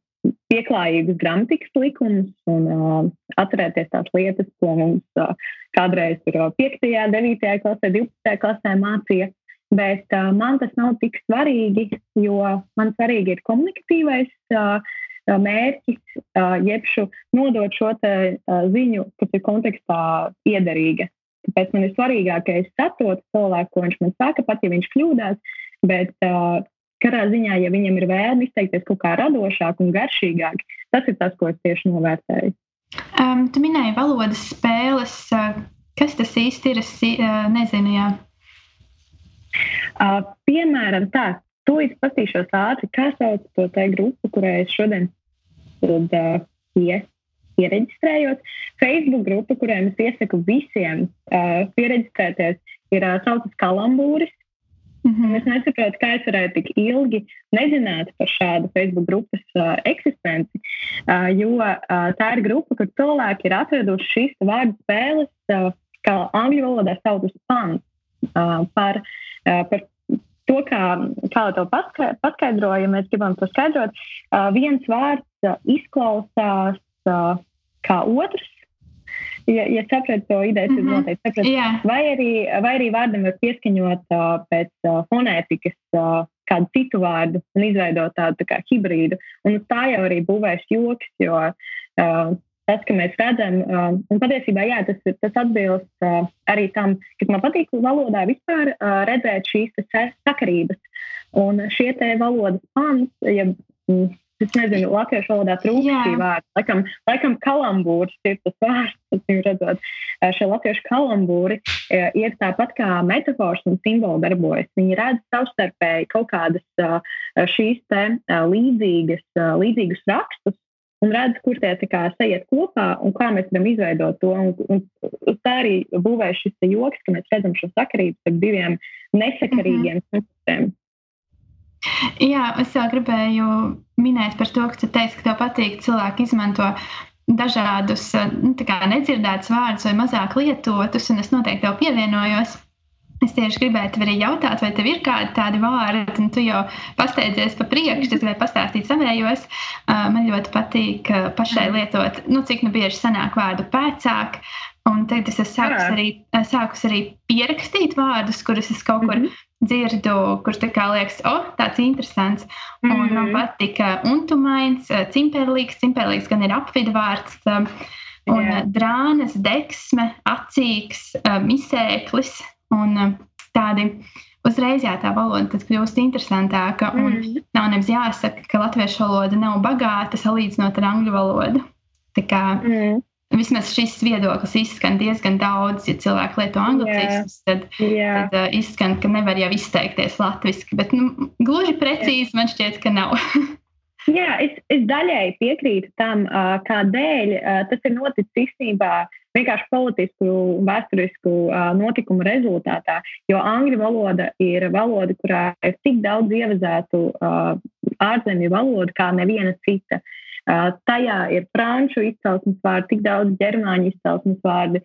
pieklājīgus gramatikas likumus un uh, atcerēties tās lietas, ko mums uh, kādreiz tur 5, 9, klasē, 12 klasē mācīja. Bet uh, man tas nav tik svarīgi, jo man svarīgi ir komunikatīvais uh, mērķis, uh, jebšu nodot šo te, uh, ziņu, kas ir kontekstā iederīga. Tāpēc man ir svarīgāk, ka es saprotu cilvēku, ko viņš man saka, pat ja viņš kļūdās. Bet uh, katrā ziņā, ja viņam ir vēlme izteikties kaut kā radošāk un garšīgāk, tas ir tas, ko es tieši novērtēju. Um, tu minēji valodas spēles. Kas tas īsti ir? Es nezinu. Jā. Uh, piemēram, tā, tūlīt patīšos ātri, kā sauc to grupu, kurai es šodien tad, uh, ies. iereģistrējot. Facebook grupa, kuriem es iesaku visiem uh, pieregistrēties, ir uh, saucas Kalambūris. Mm -hmm. Es nesaprotu, kā es varēju tik ilgi nezināt par šādu Facebook grupas uh, eksistenci, uh, jo uh, tā ir grupa, kur cilvēki ir atraduši šīs vārdu spēles, uh, kā angļu valodā saucas pants, par, par to, kā, kā to paskaidroju, ja mēs gribam to skaidrot, viens vārds izklausās kā otrs, ja, ja sapratu to ideju, tad mm -hmm. noteikti sapratu. Yeah. Vai, arī, vai arī vārdam var pieskaņot uh, pēc uh, fonētikas uh, kādu citu vārdu un izveidot tādu tā kā hibrīdu. Un tā jau arī būvēs joks, jo uh, tas, ka mēs redzam, uh, un patiesībā jā, tas, tas atbilst uh, arī tam, kas man patīk valodā vispār uh, redzēt šīs sakarības. Un šie te valodas pants, ja Es nezinu, latviešu valodā trūkst šī vārda. Laikam, laikam kalambūrs ir tas vārds, kas redzot. Šie latviešu kalambūri ir tāpat kā metafors un simboli darbojas. Viņi redz savstarpēji kaut kādas šīs te līdzīgas, līdzīgus rakstus, un redz, kur tie kā sajiet kopā un kā mēs varam izveidot to. Un, un tā arī būvē šis joks, ka mēs redzam šo sakarību starp diviem nesakarīgiem mm -hmm. Jā, es vēl gribēju minēt par to, ka tu teici, ka tev patīk cilvēki izmanto dažādus nu, nedzirdētus vārdus vai mazāk lietotus, un es noteikti tev pievienojos. Es tieši gribēju tev arī jautāt, vai tev ir kādi tādi vārdi, un tu jau pasteidzies pa priekšu, es gribēju pastāstīt savējos. Man ļoti patīk pašai lietot, nu, cik nu bieži sanāk vārdu pēcāk, un tagad es esmu sākus arī, sākus arī pierakstīt vārdus, kurus es kaut kur mm -hmm dzirdu, kurš tā kā liekas, oh, tāds interesants. Un mm -hmm. man patika untumains, cimperlīgs, cimperlīgs gan ir apvidvārds. Um, un yeah. drānas, deksme, acīgs, izsēklis un um, tādi. Uzreiz jā, tā valoda kļūst interesantāka. Mm. -hmm. Nav nevis jāsaka, ka latviešu valoda nav bagāta salīdzinot ar angļu valodu. Tā kā mm vismaz šis viedoklis izskan diezgan daudz. Ja cilvēki lieto anglicismus, tad, yeah. tad uh, izskan, ka nevar jau izteikties latviešu. Bet nu, gluži precīzi yeah. man šķiet, ka nav. Jā, es, es daļēji piekrītu tam, uh, kādēļ tas ir noticis īstenībā vienkārši politisku, vēsturisku uh, notikumu rezultātā. Jo angļu valoda ir valoda, kurā ir tik daudz ievazētu ārzemju valodu kā neviena cita. Tajā ir franču izcelsmes vārdi, tik daudz ģermāņu izcelsmes vārdi.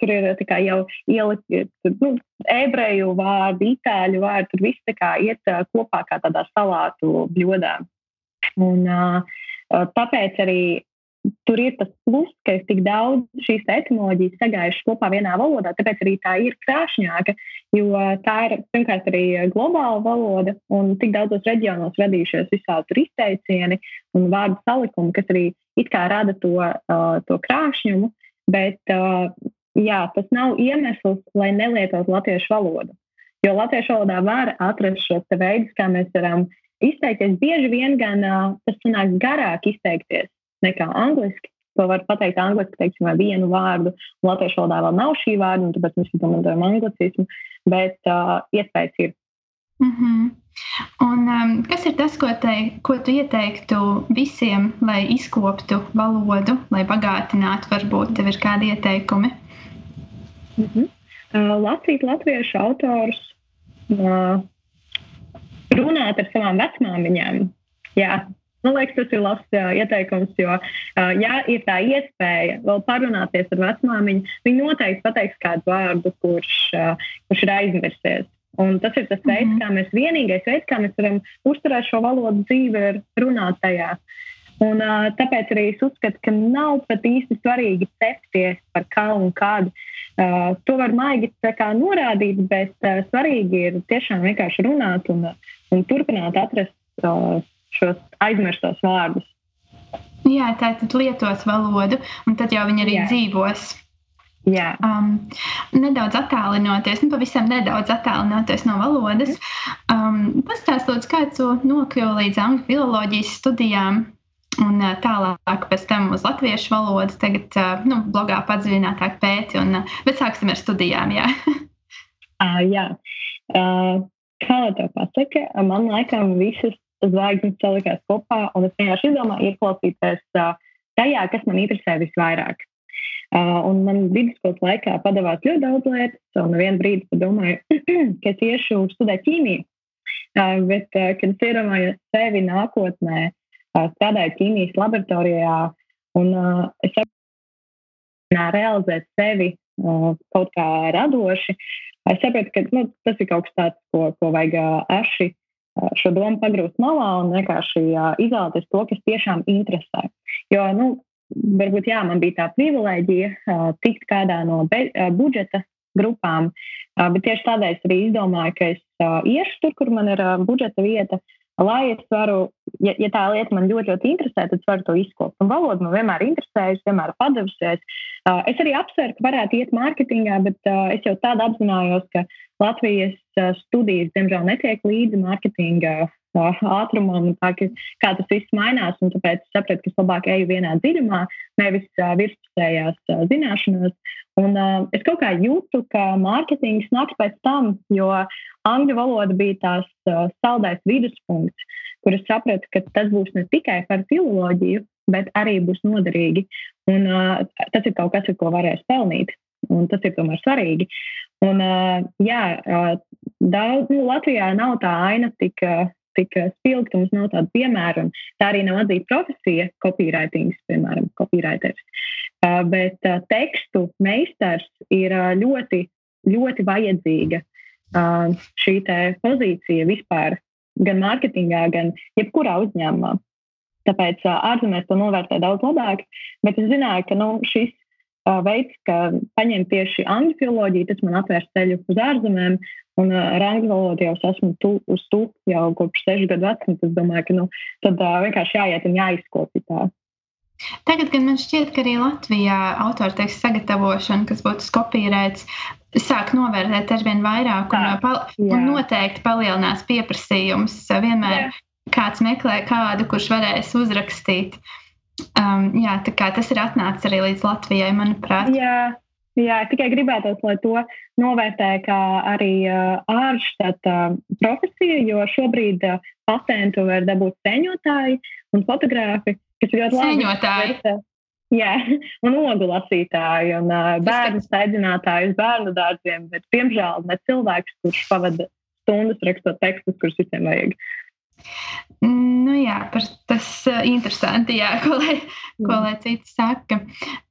Tur ir jau ielikt nu, ebreju vārdi, itāļu vārdi. Tur viss iet kopā kā tādā salātu bļodā. Un, tāpēc arī tur ir tas plus, ka ir tik daudz šīs etimoloģijas sagājušas kopā vienā valodā, tāpēc arī tā ir krāšņāka, jo tā ir pirmkārt arī globāla valoda un tik daudzos reģionos radījušies visādi izteicieni un vārdu salikumi, kas arī it kā rada to, uh, to krāšņumu, bet uh, jā, tas nav iemesls, lai nelietotu latviešu valodu. Jo latviešu valodā var atrast šos veidus, kā mēs varam izteikties. Bieži vien gan uh, tas sanāk garāk izteikties nekā angliski. To var pateikt angliski, teiksim, vienu vārdu. Latviešu valodā vēl nav šī vārda, tāpēc mēs izmantojam anglicismu, bet uh, iespējas ir. Mm -hmm. Un, um, kas ir tas, ko, te, ko tu ieteiktu visiem, lai izkoptu valodu, lai bagātinātu? Varbūt tev ir kādi ieteikumi? Mm -hmm. uh, lasīt latviešu autors, uh, runāt ar savām vecmāmiņām. Jā, Man liekas, tas ir labs jā, ieteikums, jo, ja ir tā iespēja vēl parunāties ar vecmāmiņu, viņi noteikti pateiks kādu vārdu, kurš, kurš ir aizmirsies. Un tas ir tas mm -hmm. veids, kā mēs vienīgais veids, kā mēs varam uzturēt šo valodu dzīvi, ir runāt tajā. Un, uh, tāpēc arī es uzskatu, ka nav pat īsti svarīgi cepties par kā un kādu. Uh, to var maigi norādīt, bet uh, svarīgi ir tiešām vienkārši runāt un, un turpināt atrast uh, šos aizmirstos vārdus. Jā, tā tad lietos valodu, un tad jau viņi arī Jā. dzīvos. Jā. Um, nedaudz attālinoties, nu, pavisam nedaudz attālinoties no valodas. Um, Pastāstiet, kā tu nokļuvi līdz angļu filozofijas studijām, un uh, tālāk pēc tam uz latviešu valodu. Tagad, uh, nu, blogā padziļinātāk pēti, un, uh, bet sāksim ar studijām. Jā, uh, jā. Uh, kā lai to pasaka, man laikam visas zvaigznes salikās kopā, un es vienkārši izdomāju ieklausīties tajā, kas man interesē visvairāk. Un man vidusskolas laikā padavās ļoti daudz lietas, un vienu brīdi padomāju, ka es iešu studēt ķīmiju. Bet, kad es iedomājos sevi nākotnē, strādāju ķīmijas laboratorijā, un es saprotu, realizēt sevi kaut kā radoši, es saprotu, ka nu, tas ir kaut kas tāds, ko, ko vajag aši šo domu pagrūst malā un vienkārši izvēlēties to, kas tiešām interesē. Jo, nu, varbūt jā, man bija tā privilēģija uh, tikt kādā no be, uh, budžeta grupām, uh, bet tieši tādēļ es arī izdomāju, ka es uh, iešu tur, kur man ir uh, budžeta vieta, lai es varu, ja, ja tā lieta man ļoti, ļoti interesē, tad es varu to izkopt. Un valoda man vienmēr interesējusi, vienmēr padavusies. Uh, es arī apsveru, ka varētu iet mārketingā, bet uh, es jau tādu apzinājos, ka Latvijas uh, studijas, diemžēl, netiek līdzi mārketinga ātrumam, tā, ka, kā tas viss mainās. Tāpēc es sapratu, ka es labāk eju vienā dziļumā, nevis uh, virspusējās uh, zināšanās. Un, uh, es kaut kā jūtu, ka mārketings nāks pēc tam, jo angļu valoda bija tās uh, saldais viduspunkts, kur es sapratu, ka tas būs ne tikai par filoloģiju, bet arī būs noderīgi. Un, uh, tas ir kaut kas, ar ko varēs pelnīt. Un tas ir tomēr svarīgi. Un, uh, jā, uh, daudz, nu, Latvijā nav tā aina tik, uh, tik eh, spilgta, mums nav tāda piemēra. Tā arī nav atzīta profesija, copywriting, piemēram, copywriters. Uh, bet uh, tekstu meistars ir uh, ļoti, ļoti vajadzīga uh, šī pozīcija vispār, gan mārketingā, gan jebkurā uzņēmumā. Tāpēc ārzemēs to novērtē daudz labāk, bet es zināju, ka nu, šis veids, ka paņemt tieši angļu filoloģiju, tas man atvērs ceļu uz ārzemēm. Un ar angļu valodu jau esmu tu, uz to jau kopš sešu gadu vecuma. Es domāju, ka nu, tad uh, vienkārši jāiet un jāizkopja tā. Tagad, kad man šķiet, ka arī Latvijā autortekstu sagatavošana, kas būtu skopīrēts, sāk novērtēt ar vien vairāk un, pal un noteikti palielinās pieprasījums. Vienmēr jā. kāds meklē kādu, kurš varēs uzrakstīt. Um, jā, tas ir atnācis arī līdz Latvijai, manuprāt. Jā. Jā, tikai gribētu, lai to novērtē kā arī uh, ārštata uh, profesija, jo šobrīd uh, patentu var dabūt sēņotāji un fotografi, kas ir ļoti labi. Sēņotāji. Bet, uh, jā, un ogu lasītāji un uh, bērnu sēdzinātāji uz bērnu dārziem, bet, diemžēl, ne cilvēks, kurš pavada stundas rakstot tekstus, kurus visiem vajag. Nu, jā, tas ir uh, interesanti, jā, ko, lai, ko mm. lai citi saka.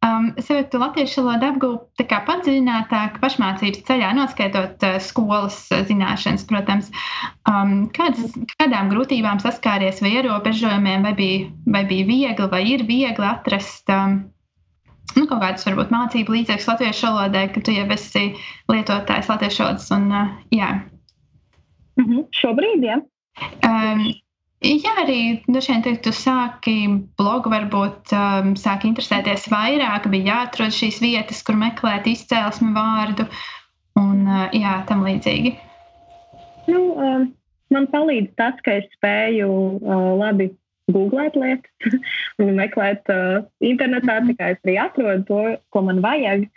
Um, es saprotu, ka latviešu valodu apgūt padziļinātāk pašmācības ceļā, noskaitot uh, skolas zināšanas, protams. Um, kādas, kādām grūtībām saskāries vai ierobežojumiem, vai bija, vai bija viegli, vai ir viegli atrast um, nu, kaut kādus varbūt mācību līdzekļus latviešu valodai, ka tu jau esi lietotājs latviešu valodas. Un, uh, jā. Mm -hmm. Šobrīd, jā. Um, Jā, arī dažiem teikt, tu sāki blogu, varbūt um, sāki interesēties vairāk, bija jāatrod šīs vietas, kur meklēt izcēlesmi vārdu un uh, jā, tam līdzīgi. Nu, um, man palīdz tas, ka es spēju uh, labi googlēt lietas un meklēt uh, internetā, tā kā es arī atrodu to, ko man vajag.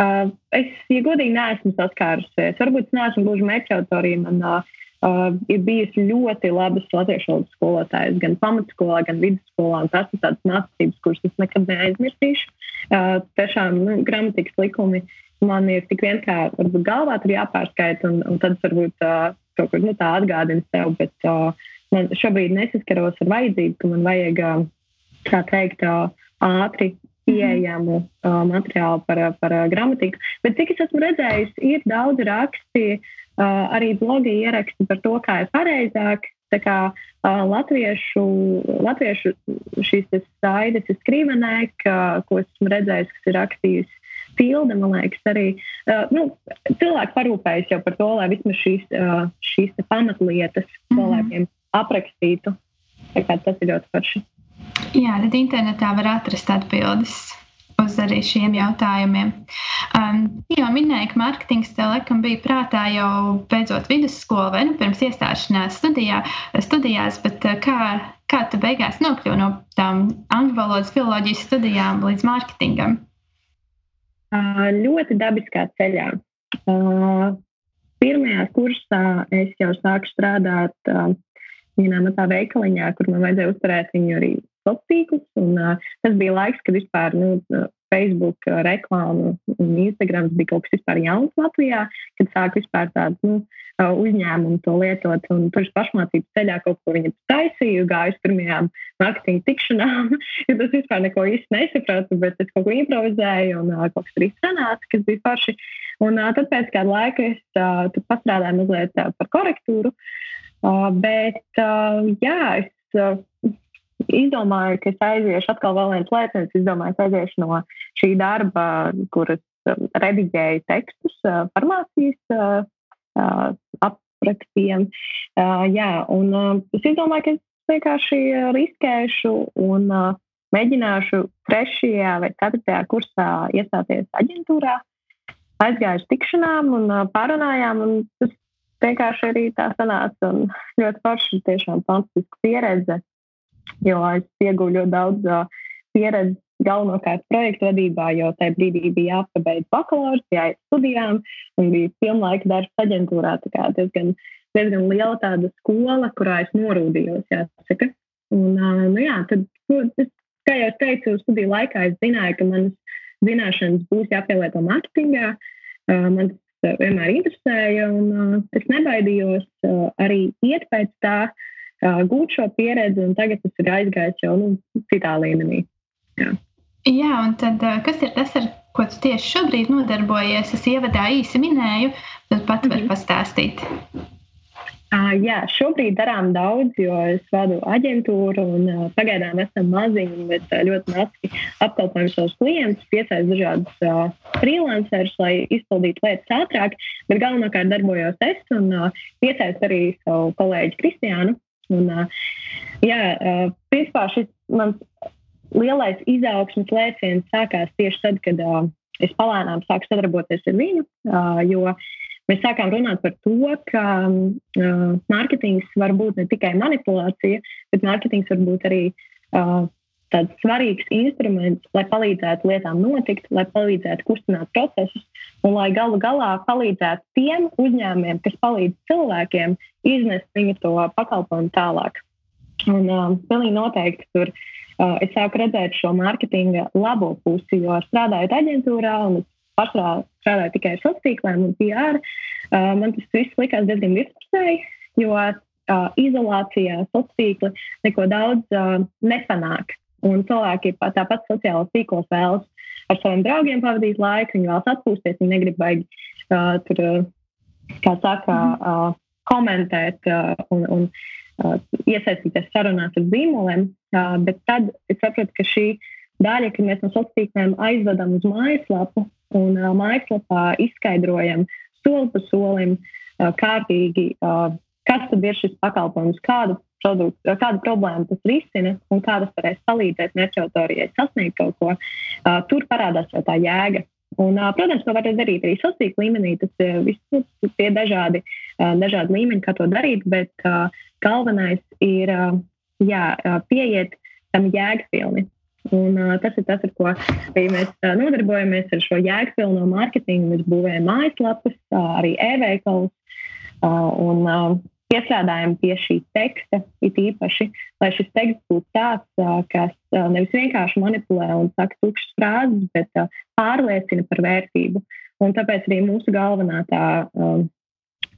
Uh, es, ja godīgi, neesmu saskārusies. Varbūt es neesmu gluži mērķautorija. Man uh, Uh, ir bijusi ļoti labas latviešu valodas skolotājas gan pamatskolā, gan vidusskolā. Tas ir tāds mācības, kuras es nekad neaizmirsīšu. Uh, tiešām nu, gramatikas likumi man ir tik vien kā varbūt galvā tur jāpārskaita, un, un tad varbūt uh, kaut kur nu, tā atgādina sev. Bet uh, man šobrīd nesaskaros ar vajadzību, ka man vajag, uh, kā teikt, uh, ātri pieejamu uh, materiālu par, par uh, gramatiku. Bet cik es esmu redzējis, ir daudz raksti. Arī blogi ieraksti par to, kā ir pareizāk. Tā kā uh, latviešu, latviešu šīs saites ir skrīvenē, ko esmu redzējis, kas ir rakstījis Tilde, man liekas, arī uh, nu, cilvēki parūpējas jau par to, lai vismaz šīs, uh, šīs pamatlietas cilvēkiem mm -hmm. aprakstītu. Tas ir ļoti forši. Jā, tad internetā var atrast atbildes uz arī šiem jautājumiem. Um, jau minēju, ka mārketings tev laikam bija prātā jau beidzot vidusskolu vai nu, pirms iestāšanās studijā, studijās, bet uh, kā, kā tu beigās nokļuvi no tām angļu valodas filoloģijas studijām līdz mārketingam? Uh, ļoti dabiskā ceļā. Uh, pirmajā kursā es jau sāku strādāt vienā mazā veikaliņā, kur man vajadzēja uzturēt viņu arī sociālos tīklus. Un, uh, tas bija laiks, kad vispār nu, Facebook reklāma un Instagram bija kaut kas vispār jauns Latvijā, kad sāk vispār tādu nu, uzņēmumu to lietot. Un tur pašmācības ceļā kaut ko viņa taisīja, gāja uz pirmajām marketinga tikšanām. ja tas vispār neko īsti nesapratu, bet es kaut ko improvizēju un uh, kaut kas arī sanāca, kas bija forši. Un uh, tad pēc kāda laika es uh, pastrādāju mazliet uh, par korektūru. Uh, bet uh, jā, es uh, izdomāju, ka es aiziešu atkal vēl viens lēciens. Es domāju, ka aiziešu no šī darba, kuras um, rediģēju tekstus uh, farmācijas uh, uh, aprakstiem. Jā, un es izdomāju, ka es vienkārši riskēšu un mēģināšu trešajā vai ceturtajā kursā iestāties aģentūrā. Aizgāju uz tikšanām un pārunājām, un tas vienkārši arī tā sanāca. Ļoti forši, tiešām fantastiska pieredze jo es ieguvu ļoti daudz uh, pieredzes galvenokārt projektu vadībā, jo tajā brīdī bija jāpabeidz bakalaura, jāiet studijām un bija pilnlaika darbs aģentūrā. Tā kā diezgan, diezgan liela tāda skola, kurā es norūdījos, jāsaka. Un, uh, nu jā, tad, es, kā jau teicu, studiju laikā es zināju, ka manas zināšanas būs jāpielieto mārketingā. Uh, man tas vienmēr interesēja, un uh, es nebaidījos uh, arī iet pēc tā. Uh, gūt šo pieredzi, un tagad tas ir aizgājis jau nu, citā līmenī. Jā. Jā, un tad, kas ir tas, ar ko tu tieši šobrīd nodarbojies? Es ievadā īsi minēju, tad pat var mm -hmm. pastāstīt. Uh, jā, šobrīd darām daudz, jo es vadu aģentūru un uh, pagaidām esam maziņi, bet uh, ļoti maz apkalpojam savus klientus, piesaistām dažādus uh, freelancerus, lai izpildītu lietas ātrāk. Bet galvenokārt darbojos es un uh, piesaistu arī savu kolēģi Kristiānu, Un, jā, principā šis mans lielais izaugsmes lēciens sākās tieši tad, kad es palēnām sāku sadarboties ar viņu, jo mēs sākām runāt par to, ka mārketings var būt ne tikai manipulācija, bet mārketings var būt arī tāds svarīgs instruments, lai palīdzētu lietām notikt, lai palīdzētu kustināt procesus un lai galu galā palīdzētu tiem uzņēmumiem, kas palīdz cilvēkiem iznest viņu to pakalpojumu tālāk. Un uh, pilnīgi noteikti tur uh, es sāku redzēt šo mārketinga labo pusi, jo strādājot aģentūrā un pašā strādāju tikai ar sociāliem tīkliem un PR, uh, man tas viss likās diezgan virspusēji, jo uh, izolācijā sociālā tīkla neko daudz uh, nepanāk. Un cilvēki tāpat sociālajos tīklos vēlas ar saviem draugiem pavadīt laiku, viņi vēlas atpūsties, viņi negrib baigi uh, tur, kā saka, uh, komentēt uh, un, un uh, iesaistīties sarunās ar zīmoliem. Uh, bet tad es sapratu, ka šī daļa, kad mēs no sociāliem tīkliem aizvedam uz mājaslapu un uh, mājaslapā izskaidrojam soli pa solim, uh, kārtīgi, uh, kas tad ir šis pakalpojums, kādu produktu, kādu problēmu tas risina un kā tas varēs palīdzēt mērķauditorijai sasniegt kaut ko, tur parādās jau tā jēga. Un, protams, to var darīt arī sociālā līmenī. Tas viss ir dažādi, dažādi līmeņi, kā to darīt, bet galvenais ir jā, pieiet tam jēgpilni. Un, uh, tas ir tas, ar ko arī mēs uh, nodarbojamies ar šo jēgpilno mārketingu. Mēs būvējam mājaslapas, uh, arī e-veikalus. Uh, un, uh, piestrādājam pie šī teksta, it īpaši, lai šis teksts būtu tāds, kas nevis vienkārši manipulē un saka tukšas frāzes, bet pārliecina par vērtību. Un tāpēc arī mūsu galvenā tā,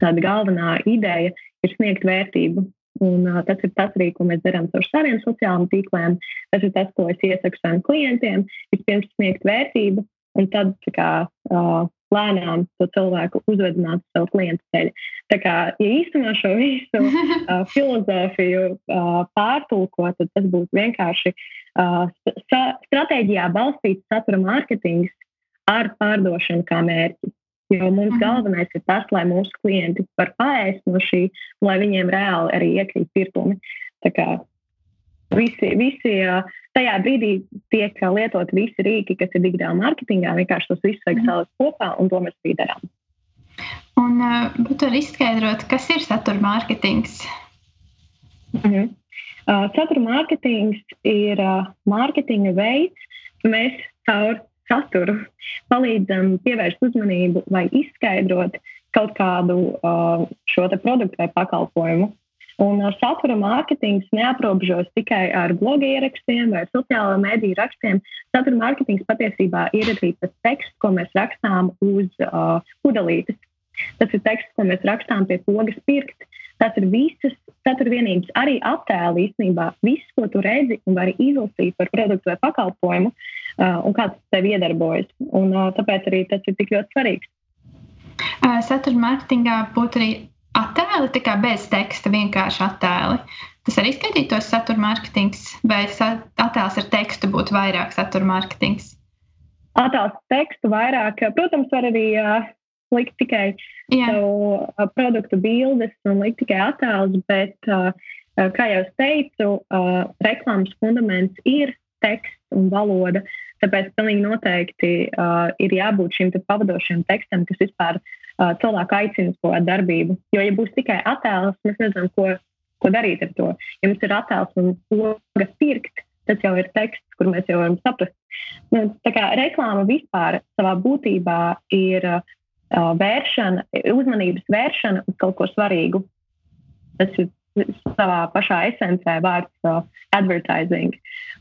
tāda galvenā ideja ir sniegt vērtību. Un, uh, tas ir tas arī, ko mēs darām ar saviem sociālajiem tīkliem. Tas ir tas, ko es iesaku saviem klientiem. Vispirms sniegt vērtību, un tad kā, uh, lēnām to cilvēku uzvedināt uz savu klientu ceļu. Tā kā, ja īstenībā šo visu uh, filozofiju uh, pārtulkot, tad tas būtu vienkārši uh, stratēģijā balstīts satura mārketings ar pārdošanu kā mērķi. Jo mums mhm. galvenais ir tas, lai mūsu klienti var paēst no šī, lai viņiem reāli arī iekrīt pirkumi. Tā kā visi, visi tajā brīdī tiek lietot visi rīki, kas ir digitālā mārketingā. Vienkārši tos visus vajag mhm. salikt kopā, un to mēs arī darām. Un uh, tu vari izskaidrot, kas ir satura mārketings? -hmm. uh, satura mārketings ir mārketinga veids, mēs caur saturu palīdzam pievērst uzmanību vai izskaidrot kaut kādu šo produktu vai pakalpojumu Un satura mārketings neaprobežos tikai ar blogu ierakstiem vai sociālo mediju rakstiem. Satura mārketings patiesībā ir arī tas teksts, ko mēs rakstām uz uh, pudelītes. Tas ir teksts, ko mēs rakstām pie pogas pirkt. Tas ir visas satura vienības, arī attēli īstenībā. Viss, ko tu redzi un vari izlasīt par produktu vai pakalpojumu, uh, un kā tas tev iedarbojas. Un, uh, tāpēc arī tas ir tik ļoti svarīgs. Uh, satura mārketingā būtu arī attēli, tā kā bez teksta, vienkārši attēli. Tas arī skaitītos satura mārketings, vai attēls ar tekstu būtu vairāk satura mārketings? Attēls tekstu vairāk, protams, var arī uh, likt tikai Jā. savu uh, produktu bildes un likt tikai attēlus, bet, uh, kā jau teicu, uh, reklāmas fundaments ir teksts un valoda. Tāpēc pilnīgi noteikti uh, ir jābūt šim pavadošam tekstam, kas vispār uh, cilvēku aicina uz kaut kādu darbību. Jo, ja būs tikai attēls, mēs nezinām, ko, ko darīt ar to. Ja mums ir attēls un poga pirkt, tas jau ir teksts, kur mēs jau varam saprast. Nu, tā kā reklāma vispār savā būtībā ir uh, vēršana, uzmanības vēršana uz kaut ko svarīgu. Tas ir savā pašā esencē vārds uh, advertising.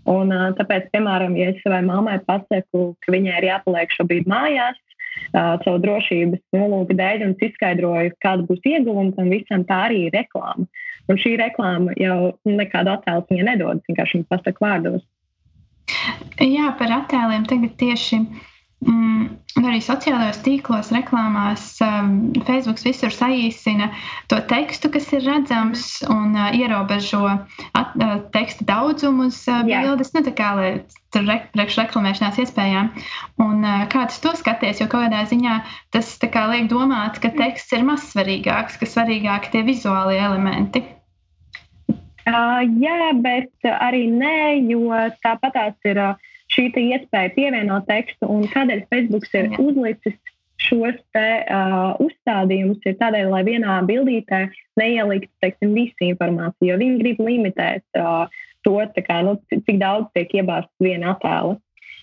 Un, uh, tāpēc, piemēram, ja es savai mammai pasaku, ka viņai ir jāpaliek šobrīd mājās, savu drošības nolūku dēļ, un izskaidroju, kāda būs ieguvuma tam visam, tā arī ir reklāma. Un šī reklāma jau nekādu attēlu nedod, vienkārši viņa pasaka vārdos. Jā, par attēliem tagad tieši Mm, arī sociālajos tīklos, reklāmās, um, Facebook visur saīsina to tekstu, kas ir redzams, un uh, ierobežo at, uh, teksta daudzumu uz uh, bildes, ne tā kā lai tur re, priekšreklamēšanās iespējām. Un, kā tas to skaties, jo kādā ziņā tas kā, liek domāt, ka teksts ir mazsvarīgāks, ka svarīgāki tie vizuālie elementi. Uh, jā, bet arī nē, jo tāpat tās ir. Uh, šī iespēja pievienot tekstu un kādēļ Facebook ir uzlicis šos te, uh, uzstādījumus, ir tādēļ, lai vienā bildītē neieliktu teiksim, visu informāciju, jo viņi grib limitēt uh, to, kā, nu, cik daudz tiek iebāzts viena attēla.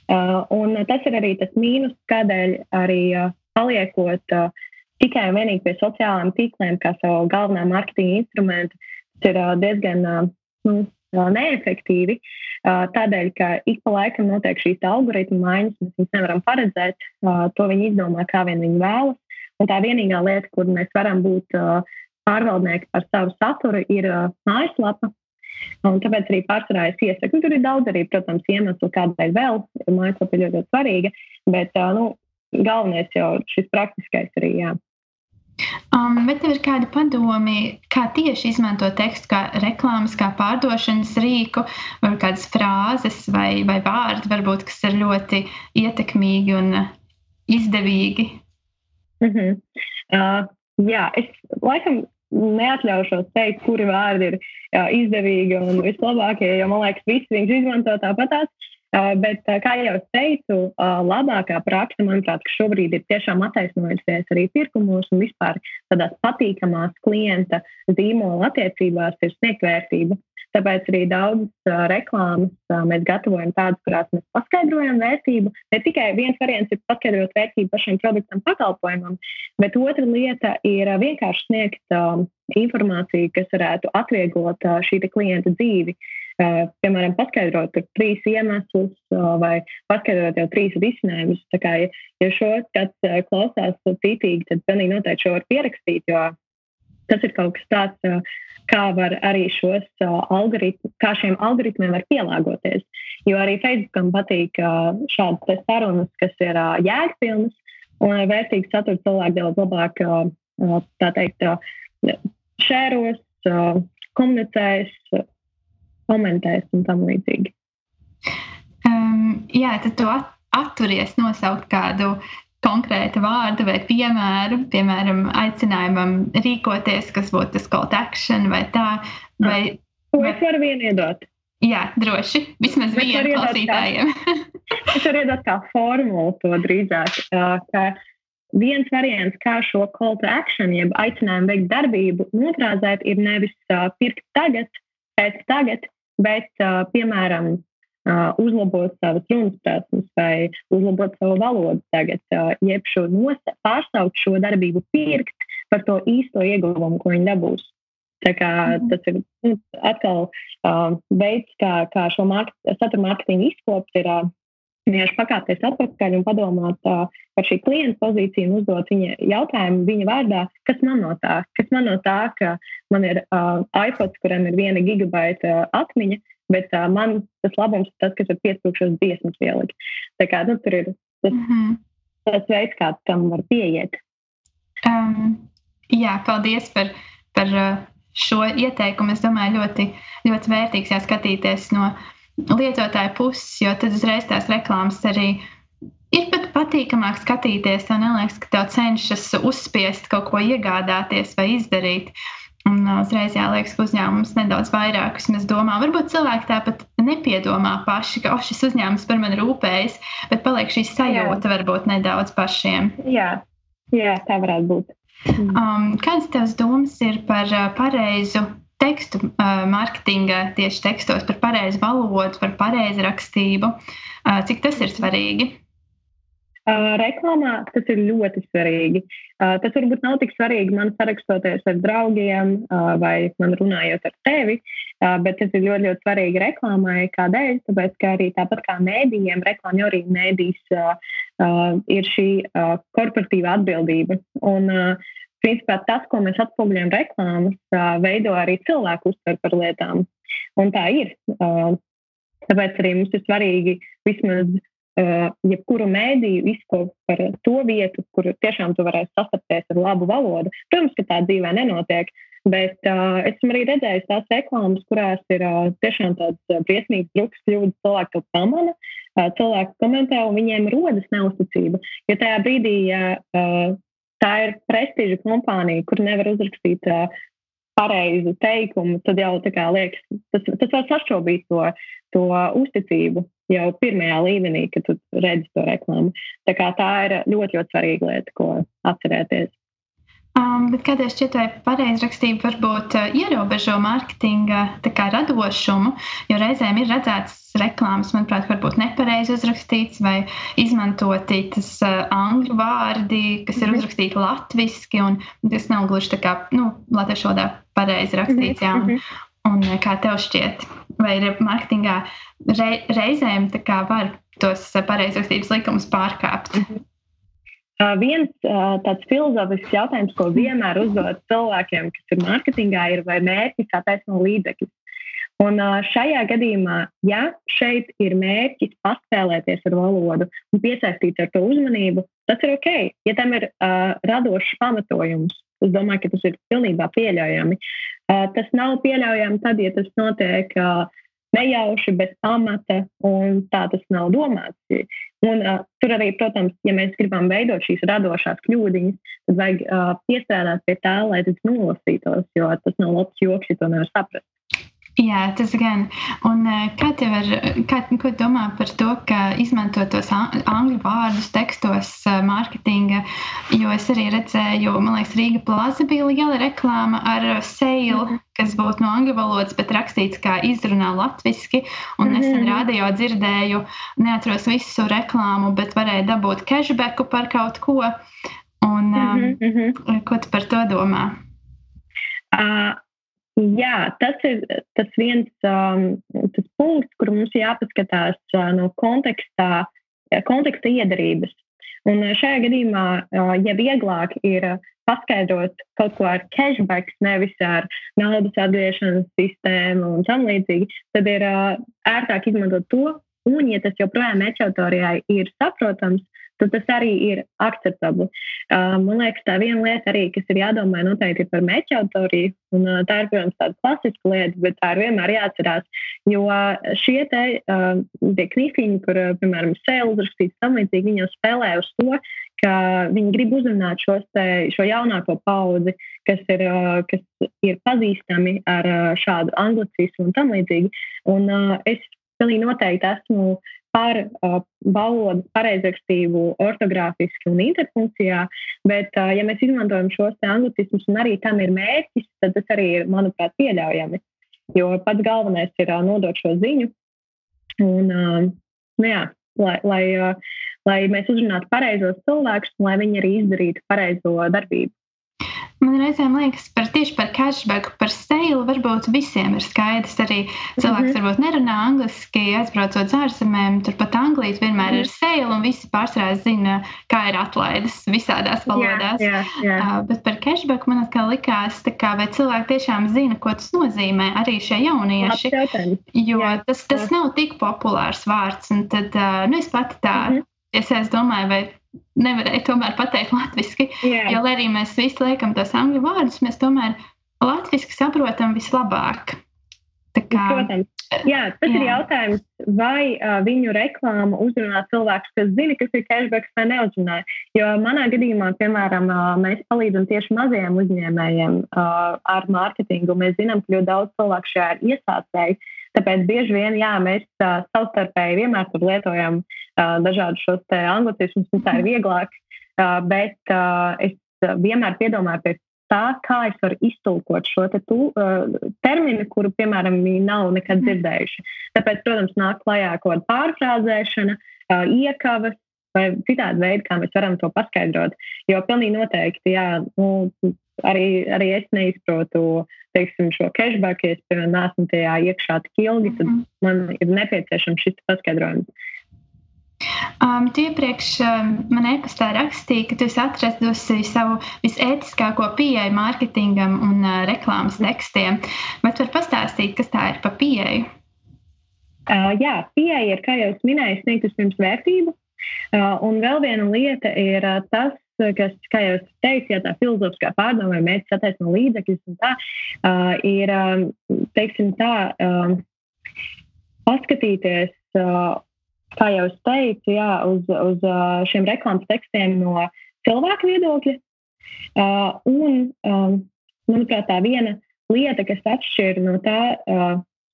Uh, un tas ir arī tas mīnus, kādēļ arī uh, paliekot uh, tikai un vienīgi pie sociālajiem tīkliem, kā savu galvenā mārketinga instrumentu, tas ir uh, diezgan uh, nu, neefektīvi. Tādēļ, ka ik pa laikam notiek šīs algoritmu maiņas, mēs viņus nevaram paredzēt. To viņi izdomā, kā vien viņi vēlas. Un tā vienīgā lieta, kur mēs varam būt pārvaldnieki par savu saturu, ir mājaslapa. Un tāpēc arī pārsvarā es iesaku, tur ir daudz arī, protams, iemeslu, kādēļ vēl mājaslapa ir ļoti, ļoti svarīga. Bet nu, galvenais jau šis praktiskais arī. Jā. Um, bet tev ir kādi padomi, kā tieši izmantot tekstu, kā reklāmas, kā pārdošanas rīku, vai kādas frāzes vai, vai vārdi, varbūt, kas ir ļoti ietekmīgi un izdevīgi? Mm -hmm. uh, jā, es laikam neatļaušos teikt, kuri vārdi ir jā, izdevīgi un vislabākie, jo man liekas, visi viņus izmanto tāpatās. Uh, bet, uh, kā jau teicu, uh, labākā praksa, manuprāt, šobrīd ir tiešām attaisnojusies arī pirkumos un vispār tādās patīkamās klienta zīmola attiecībās ir sniegt vērtību. Tāpēc arī daudzas reklāmas mēs gatavojam tādas, kurās mēs paskaidrojam vērtību. Ne tikai viens variants ir paskaidrot vērtību pašam produktam, pakalpojumam, bet otra lieta ir vienkārši sniegt informāciju, kas varētu atvieglot šī klienta dzīvi. Uh, piemēram, paskaidrot trīs iemeslus vai paskaidrot jau trīs risinājumus. Tā kā, ja, šo kāds klausās citīgi, tad pilnīgi noteikti šo var pierakstīt, jo tas ir kaut kas tāds, kā var arī šos algoritmus, kā šiem algoritmiem var pielāgoties. Jo arī Facebookam patīk šādas sarunas, kas ir jēgpilnas un vērtīgas satura cilvēki daudz labāk, tā teikt, šēros, komunicēs, komentēs un tam līdzīgi. Um, jā, tad tu atturies nosaukt kādu konkrētu vārdu vai piemēru, piemēram, aicinājumam rīkoties, kas būtu tas call to action vai tā. Vai, Ko vai... es varu vienu iedot? Jā, droši. Vismaz vienu klausītājiem. es varu iedot kā formulu to drīzāk. Ka viens variants, kā šo call to action, jeb aicinājumu veikt darbību, nokrāzēt, ir nevis pirkt tagad, pēc tagad, bet, piemēram, uzlabot savas runas prasmes vai uzlabot savu valodu tagad, jeb šo nosa, pārsaukt šo darbību, pirkt par to īsto ieguvumu, ko viņi dabūs. Tā kā, mhm. tas ir nu, atkal uh, veids, kā, kā šo market, satura mārketingu izkopt, ir uh, vienkārši pakāpties atpakaļ un padomāt uh, par šī klienta pozīciju un uzdot viņa jautājumu viņa vārdā, kas man no tā, kas man no tā, ka man ir uh, iPod, kuram ir viena gigabaita uh, atmiņa, bet uh, man tas labums ir tas, kas ir 5000 dziesmas ielikt. Tā kā nu, tur ir tas, mm -hmm. tas veids, kā tam var pieiet. Um, jā, paldies par, par uh, šo ieteikumu. Es domāju, ļoti, ļoti vērtīgs jāskatīties no lietotāja puses, jo tad uzreiz tās reklāmas arī ir pat patīkamāk skatīties. Tev neliekas, ka tev cenšas uzspiest kaut ko iegādāties vai izdarīt. Un uzreiz jāliekas, ka uzņēmums nedaudz vairāk vismaz domā. Varbūt cilvēki tāpat nepiedomā paši, ka oh, šis uzņēmums par mani rūpējas, bet paliek šī sajūta Jā. varbūt nedaudz pašiem. Jā, Jā tā varētu būt. Mm. Um, kādas tavas domas ir par pareizu tekstu mārketinga, tieši tekstos, par pareizu valodu, par pareizu rakstību? Cik tas ir svarīgi? Reklāmā tas ir ļoti svarīgi. Tas varbūt nav tik svarīgi man sarakstoties ar draugiem vai man runājot ar tevi, bet tas ir ļoti, ļoti svarīgi reklāmai. Kādēļ? Tāpēc, ka arī tāpat kā mēdījiem, reklāmā arī mēdīs ir šī korporatīva atbildība. Un, principā, tas, ko mēs atspoguļojam reklāmas, veido arī cilvēku uztver par lietām. Un tā ir. Tāpēc arī mums ir svarīgi vismaz jebkuru mēdīju izkopt par to vietu, kur tiešām tu varēsi sastapties ar labu valodu. Protams, ka tā dzīvē nenotiek, bet uh, esmu arī redzējis tās reklāmas, kurās ir uh, tiešām tāds briesmīgs druks kļūdas, cilvēki to pamana, uh, cilvēki komentē un viņiem rodas neusticība. Jo tajā brīdī, ja uh, tā ir prestiža kompānija, kur nevar uzrakstīt uh, pareizu teikumu, tad jau liekas, tas, tas var sašķobīt to, to uzticību jau pirmajā līmenī, kad tu redzi to reklāmu. Tā, tā ir ļoti, ļoti svarīga lieta, ko atcerēties. Um, bet kādēļ šķiet, vai pareizrakstība varbūt uh, ierobežo mārketinga radošumu, jo reizēm ir redzēts reklāmas, manuprāt, varbūt nepareizi uzrakstīts vai izmantoti tas uh, angļu vārdi, kas ir -hmm. uzrakstīti latviski, un tas nav gluži tā kā, nu, latviešu valodā pareizi rakstīts, jā. Un, mm -hmm. Un eh, kā tev šķiet, vai ir mārketingā re, reizēm var tos pareizrakstības likumus pārkāpt? Mm -hmm. Viens tāds filozofisks jautājums, ko vienmēr uzdod cilvēkiem, kas ir mārketingā, ir vai mērķis attaisno līdzekļus. Un šajā gadījumā, ja šeit ir mērķis paspēlēties ar valodu un piesaistīt ar to uzmanību, tas ir ok. Ja tam ir uh, radošs pamatojums, es domāju, ka tas ir pilnībā pieļaujami. Uh, tas nav pieļaujami tad, ja tas notiek uh, nejauši, bez pamata, un tā tas nav domāts. Un, uh, tur arī, protams, ja mēs gribam veidot šīs radošās kļūdiņas, tad vajag uh, piestrādāt pie tā, lai tas nolasītos, jo tas nav labs joks, ja to nevar saprast. Jā, tas gan. Un, eh, kā tev ir, kā, ko domā par to, ka izmanto tos angļu vārdus tekstos eh, mārketinga, jo es arī redzēju, man liekas, Rīga plaza bija liela reklāma ar mm -hmm. kas būtu no angļu valodas, bet rakstīts kā izrunā latviski, un mm -hmm. nesen radio dzirdēju, neatros visu reklāmu, bet varēja dabūt cashbacku par kaut ko. Un, -hmm. Ko tu par to domā? Uh, Jā, tas ir tas viens um, tas punkts, kur mums jāpaskatās uh, no kontekstā, konteksta iedarības. Un uh, šajā gadījumā, uh, ja vieglāk ir uh, paskaidrot kaut ko ar cashback, nevis ar naudas atgriešanas sistēmu un tam līdzīgi, tad ir uh, ērtāk izmantot to. Un, ja tas joprojām ečautorijai ir saprotams, tad tas arī ir akceptabli. Uh, man liekas, tā viena lieta arī, kas ir jādomā noteikti par meķa autoriju, un uh, tā ir, protams, tāda klasiska lieta, bet tā ir vienmēr jāatcerās, jo uh, šie te uh, tie knifiņi, kur, uh, piemēram, sēles rakstīts tam līdzīgi, viņi jau spēlē uz to, ka viņi grib uzrunāt šos te, šo jaunāko paudzi, kas ir, uh, kas ir pazīstami ar uh, šādu anglicismu un tam līdzīgi. Un uh, es pilnīgi noteikti esmu par uh, valodas pareizrakstību ortogrāfiski un interpunkcijā, bet, uh, ja mēs izmantojam šos anglicismus un arī tam ir mērķis, tad tas arī ir, manuprāt, pieļaujami. Jo pats galvenais ir uh, nodot šo ziņu. Un, uh, nu jā, lai, lai, uh, lai mēs uzrunātu pareizos cilvēkus, lai viņi arī izdarītu pareizo darbību. Man reizēm liekas, par tieši par cashback, par sale varbūt visiem ir skaidrs. Arī cilvēks mm -hmm. varbūt nerunā angliski, aizbraucot uz ārzemēm, turpat Anglijas vienmēr mm -hmm. ir sale, un visi pārsvarā zina, kā ir atlaides visādās valodās. Jā, jā, jā. Uh, bet par cashback man atkal likās, kā, vai cilvēki tiešām zina, ko tas nozīmē, arī šie jaunieši. Jo jā, tas, tas jā. nav tik populārs vārds, un tad uh, nu, es pati tā. Mm -hmm. Es, es domāju, vai nevarēju tomēr pateikt latviešu. Jo, lai arī mēs visi liekam tos angļu vārdus, mēs tomēr latviešu saprotam vislabāk. Kā, Protams. Jā, tas jā. ir jautājums, vai uh, viņu reklāma uzrunā cilvēkus, kas zina, kas ir cashback vai neuzrunā. Jo manā gadījumā, piemēram, uh, mēs palīdzam tieši mazajiem uzņēmējiem uh, ar mārketingu. Mēs zinām, ka ļoti daudz cilvēku šajā ir iesācēji. Tāpēc bieži vien jā, mēs uh, savstarpēji vienmēr lietojam uh, dažādus šos anglicismus, un tā ir vieglāk. Uh, bet uh, es vienmēr piedomāju pie tā, kā es varu iztulkot šo te tu, uh, terminu, kuru, piemēram, nav nekad dzirdējuši. Tāpēc, protams, nāk klajā kaut kāda pārfrāzēšana, uh, iekavas vai citādi veidi, kā mēs varam to paskaidrot. Jo pilnīgi noteikti, jā, nu, arī, arī es neizprotu teiksim, šo cashback, ja es, piemēram, neesmu tajā iekšā tik ilgi, tad mhm. man ir nepieciešams šis paskaidrojums. Um, tu iepriekš um, man e-pastā rakstīji, ka tu esi atradusi savu visētiskāko pieeju mārketingam un uh, reklāmas tekstiem. Bet var pastāstīt, kas tā ir pa pieeju? Uh, jā, pieeja ir, kā jau minēju, sniegt vispirms vērtību. Uh, un vēl viena lieta ir uh, tas, kas, kā jau teicu, ja tā filozofiskā pārdoma vai mērķis attaisno līdzekļus, un tā uh, ir, um, teiksim, tā, um, paskatīties, kā jau es teicu, jā, uz, uz šiem reklāmas tekstiem no cilvēka viedokļa. Un, um, manuprāt, tā viena lieta, kas atšķir no tā,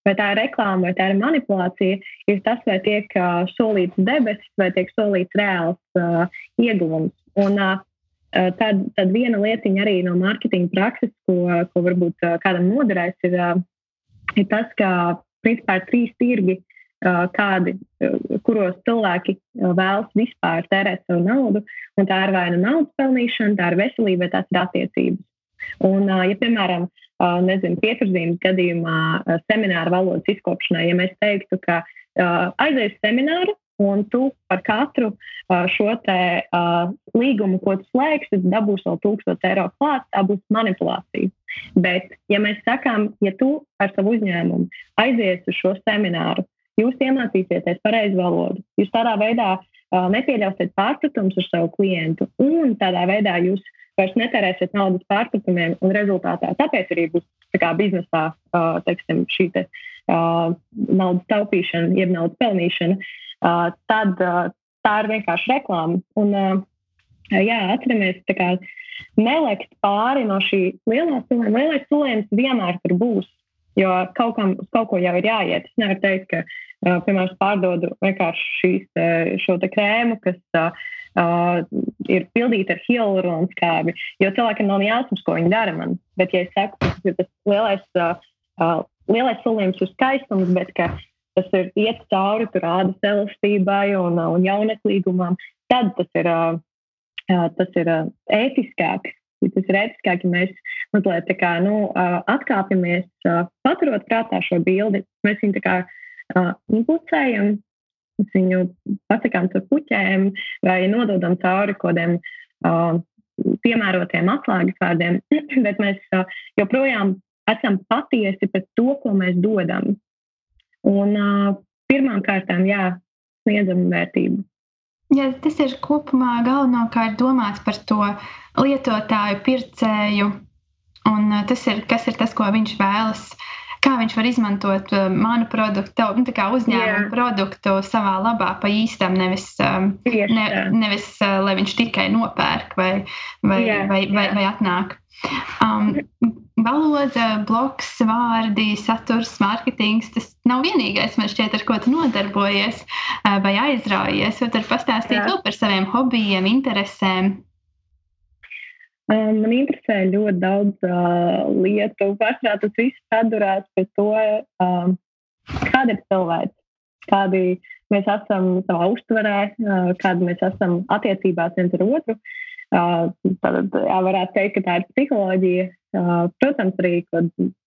vai tā ir reklāma vai tā ir manipulācija, ir tas, vai tiek uh, solīts debesis vai tiek solīts reāls uh, ieguvums. Un, uh, tad, tad viena lietiņa arī no mārketinga prakses, ko, ko varbūt kādam noderēs, ir, ir tas, ka principā ir trīs tirgi, kādi, kuros cilvēki vēlas vispār tērēt savu naudu. Tā ir vai nu naudas pelnīšana, tā ir veselība, vai tās ir attiecības. Un, ja, piemēram, uh, nezinu, pieturzīmes gadījumā semināra valodas izkopšanai, ja mēs teiktu, ka aizies semināru, Un tu par katru šo te, līgumu, ko tu slēgsi, dabūsi vēl 1000 eiro klāt, tā būs manipulācija. Bet, ja mēs sakām, ja tu ar savu uzņēmumu aizies uz šo semināru, jūs iemācīsieties pareizu valodu, jūs tādā veidā nepieļausiet pārpratumus ar savu klientu, un tādā veidā jūs vairs netērēsiet naudas pārpratumiem, un rezultātā tāpēc arī būs tā kā biznesā teiksim, šī te, naudas taupīšana, jeb naudas pelnīšana. Tad tā ir vienkārši reklāma. Un, jā, atceramies, kā nelikt pāri no šī lielā cilvēka. Lielais cilvēks vienmēr tur būs. Jo kaut, kam, kaut ko jau ir jāiet. Es nevaru teikt, ka, piemēram, pārdodu vienkārši šīs, šo krēmu, kas uh, uh, ir pildīta ar hialuronu skābi. Jo cilvēkam nav jāsaka, ko viņi dara man. Bet, ja es saku, tas ir tas lielais, uh, uh, lielais solījums uz skaistumu, bet ka tas ir iet cauri ādas elastībai un, un jauneklīgumam, tad tas ir, tas ir ētiskāk. Tas ir ētiskāk, ja mēs mazliet tā kā, nu, atkāpjamies, paturot prātā šo bildi. Mēs viņu tā kā implicējam, mēs viņu pasakām ar puķēm vai nododam cauri kodiem piemērotiem atslēgas vārdiem, bet mēs joprojām esam patiesi pret to, ko mēs dodam. Un uh, pirmām kārtām, jā, sniedzam vērtību. Ja tas ir kopumā galvenokārt domāts par to lietotāju, pircēju, un tas ir, kas ir tas, ko viņš vēlas, kā viņš var izmantot manu produktu, nu, uzņēmumu Jā. produktu savā labā, pa īstam, nevis, ne, nevis lai viņš tikai nopērk vai, vai, Jā. vai, vai, vai atnāk. Um, valoda, bloks, vārdi, saturs, mārketings. Tas nav vienīgais, man šķiet, ar ko tu nodarbojies vai aizraujies. Vai tur pastāstīt par saviem hobijiem, interesēm? Man interesē ļoti daudz uh, lietu. Pārsvarā tas viss sadurās pie to, um, kāda ir cilvēks, kādi mēs esam savā uztverē, uh, kāda mēs esam attiecībās viens ar otru. Tad, jā, varētu teikt, ka tā ir psiholoģija, protams, arī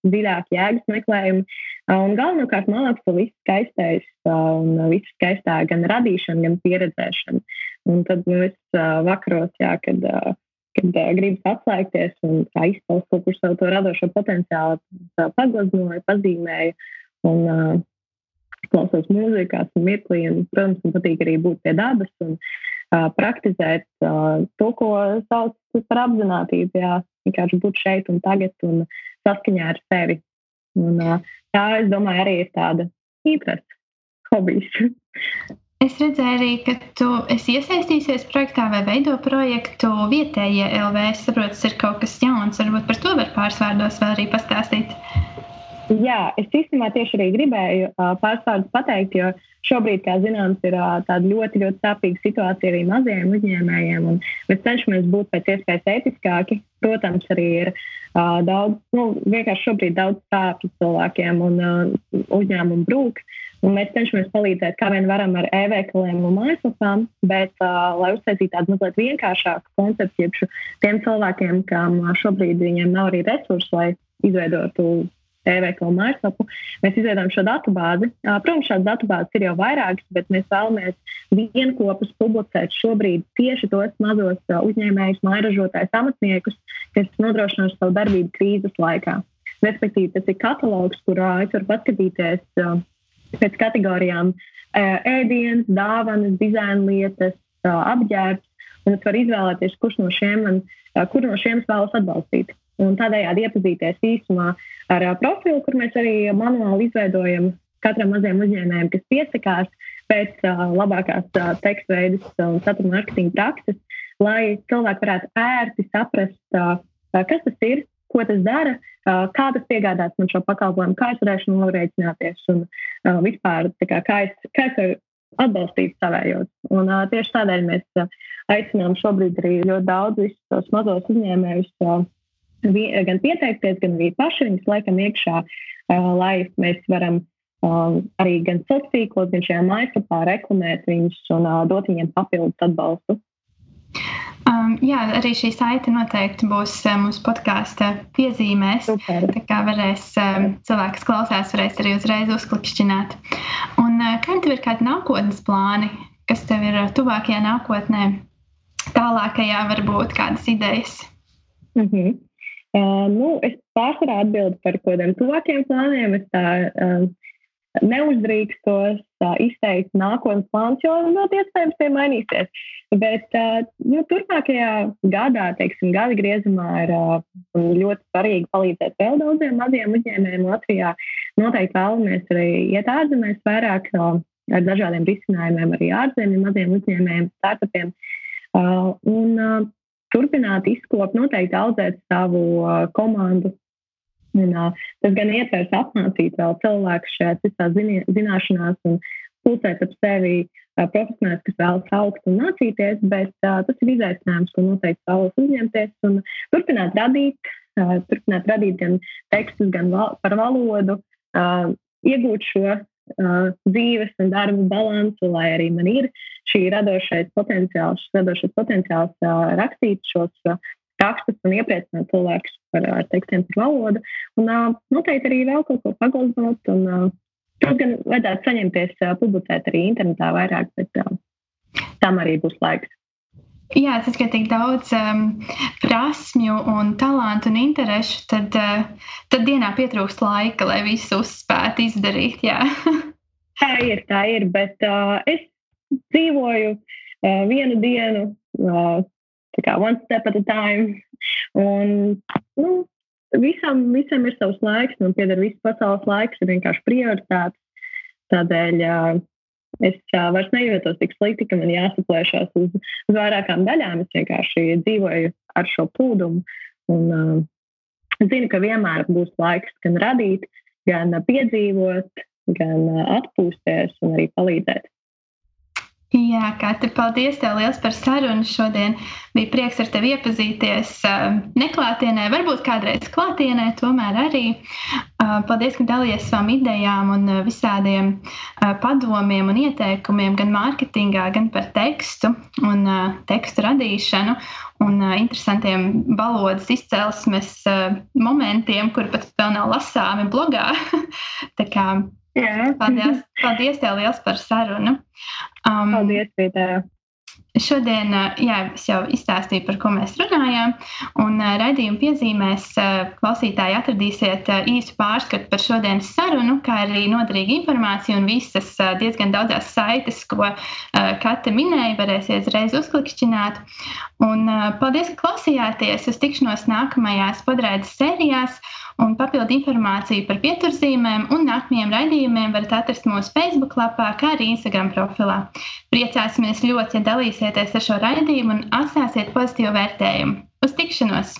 dziļāk jēgas meklējumi. Un galvenokārt māksla, viss skaistais un viss skaistā gan radīšana, gan pieredzēšana. Un tad nu, es vakaros, jā, kad, kad gribas atslēgties un izpaust kaut kur savu to radošo potenciālu, paglaznoju, pazīmēju. Un, klausos mūzikās un mirklī, un, protams, man patīk arī būt pie dabas un uh, praktizēt uh, to, ko sauc par apziņotību. Jā, vienkārši būt šeit un tagad un saskaņā ar sevi. Un, uh, tā, es domāju, arī ir tāda interese, hobijs. Es redzēju arī, ka tu esi iesaistījies projektā vai veido projektu vietējie LV. Es saprotu, tas ir kaut kas jauns. Varbūt par to var pāris vārdos vēl arī pastāstīt. Jā, es īstenībā tieši arī gribēju uh, pāris vārdus pateikt, jo šobrīd, kā zināms, ir tāda ļoti, ļoti sāpīga situācija arī mazajiem uzņēmējiem. Mēs cenšamies būt pēc iespējas etiskāki. Protams, arī ir daudz, nu, vienkārši šobrīd daudz sāpju cilvēkiem un uzņēmumu brūk. Un mēs cenšamies palīdzēt, kā vien varam ar e-veikaliem un mājaslapām, bet, uh, lai uztaisītu tādu mazliet vienkāršāku koncepciju tiem cilvēkiem, kam šobrīd viņiem nav arī resursi, lai izveidotu e-veikalu mājaslapu, mēs izveidojam šo datubāzi. Protams, šādas datubāzes ir jau vairākas, bet mēs vēlamies vienopus publicēt šobrīd tieši tos mazos uzņēmējus, mairažotājus, amatniekus, kas nodrošināšu savu darbību krīzes laikā. Respektīvi, tas ir katalogs, kurā es varu paskatīties pēc kategorijām ēdienas, dāvanas, dizaina lietas, apģērbs, un es varu izvēlēties, kurš no šiem, man, kur no šiem es vēlos atbalstīt. Un tādējādi iepazīties īsumā ar profilu, kur mēs arī manuāli izveidojam katram mazajam uzņēmējam, kas piesakās pēc labākās uh, tekstveidus un satura mārketinga prakses, lai cilvēki varētu ērti saprast, kas tas ir, ko tas dara, kā tas piegādās man šo pakalpojumu, kā es varēšu norēķināties un vispār kā, kā, es, kā es varu atbalstīt savējos. Un, tieši tādēļ mēs aicinām šobrīd arī ļoti daudz visus tos mazos uzņēmējus. Gan pieteikties, gan arī paši viņus laikam iekšā, lai mēs varam arī gan sociālos tīklos, gan šajā mājaslapā reklamēt viņus un dot viņiem papildus atbalstu. Um, jā, arī šī saite noteikti būs uh, mūsu podkāstu piezīmēs. Super. Tā kā varēs um, cilvēki, kas klausās, varēs arī uzreiz uzklikšķināt. Un uh, kā tev ir kādi nākotnes plāni, kas tev ir tuvākajā nākotnē, tālākajā varbūt kādas idejas? Mm -hmm. Uh, nu, es pārsvarā atbildu par kaut kādiem tuvākiem plāniem. Es tā uh, neuzdrīkstos izteikt nākotnes plānus, jo ļoti iespējams tie mainīsies. Bet nu, turpmākajā gadā, teiksim, gada griezumā ir ļoti svarīgi palīdzēt vēl daudziem maziem uzņēmējiem Latvijā. Noteikti vēlamies arī iet ārzemēs vairāk ar dažādiem risinājumiem, arī ārzemju maziem uzņēmējiem, startupiem. Un, turpināt izkopt, noteikti audzēt savu komandu. Uh, tas gan ietvers apmācīt vēl cilvēku visās zini, zināšanās un pulcēt ap sevi profesionāļus, kas vēlas augt un mācīties, bet uh, tas ir izaicinājums, ko noteikti vēlos uzņemties un turpināt radīt, uh, turpināt radīt gan tekstus, gan val par valodu, uh, iegūt šo uh, dzīves un darba balansu, lai arī man ir šī radošais potenciāls, šis radošais potenciāls uh, rakstīt šos uh, rakstus un iepriecināt cilvēkus par uh, tekstiem, par valodu. Un noteikti arī vēl kaut ko pagulzināt. Un, Protams, gan vajadzētu saņemties, publicēt arī internetā vairāk, bet tam arī būs laiks. Jā, tas ir tik daudz um, prasmju, un talantu un interesu, tad, uh, tad dienā pietrūkst laika, lai visu uzspētu izdarīt. tā ir, tā ir. Bet uh, es dzīvoju uh, vienu dienu, uh, kā one step at a time. Un, nu, visam, visam ir savs laiks, man pieder viss pasaules laiks, ir vienkārši prioritāte. Tādēļ uh, Es uh, vairs nejūtos tik slikti, ka man jāsaplēšās uz, uz vairākām daļām. Es vienkārši dzīvoju ar šo plūdumu. Un, uh, zinu, ka vienmēr būs laiks gan radīt, gan piedzīvot, gan atpūsties un arī palīdzēt. Jā, Kati, paldies tev liels par sarunu šodien. Bija prieks ar tevi iepazīties neklātienē, varbūt kādreiz klātienē, tomēr arī. Paldies, ka dalījies savām idejām un visādiem padomiem un ieteikumiem gan mārketingā, gan par tekstu un tekstu radīšanu un interesantiem valodas izcelsmes momentiem, kuri pat vēl nav lasāmi blogā. Jā. Paldies, paldies tev liels par sarunu. Um, paldies, Pītē. Šodien jā, es jau izstāstīju, par ko mēs runājām. Un raidījuma piezīmēs klausītāji atradīsiet īsu pārskatu par šodienas sarunu, kā arī noderīgu informāciju un visas diezgan daudzas saites, ko Kate minēja, varēsiet uzreiz uzklikšķināt. Un paldies, ka klausījāties uz tikšanos nākamajās podraides sērijās. Un papildu informāciju par pieturzīmēm un nākamajiem raidījumiem varat atrast mūsu Facebook lapā, kā arī Instagram profilā. Priecāsimies ļoti, ja dalīsieties ar šo raidījumu un atstāsiet pozitīvu vērtējumu. Uz tikšanos!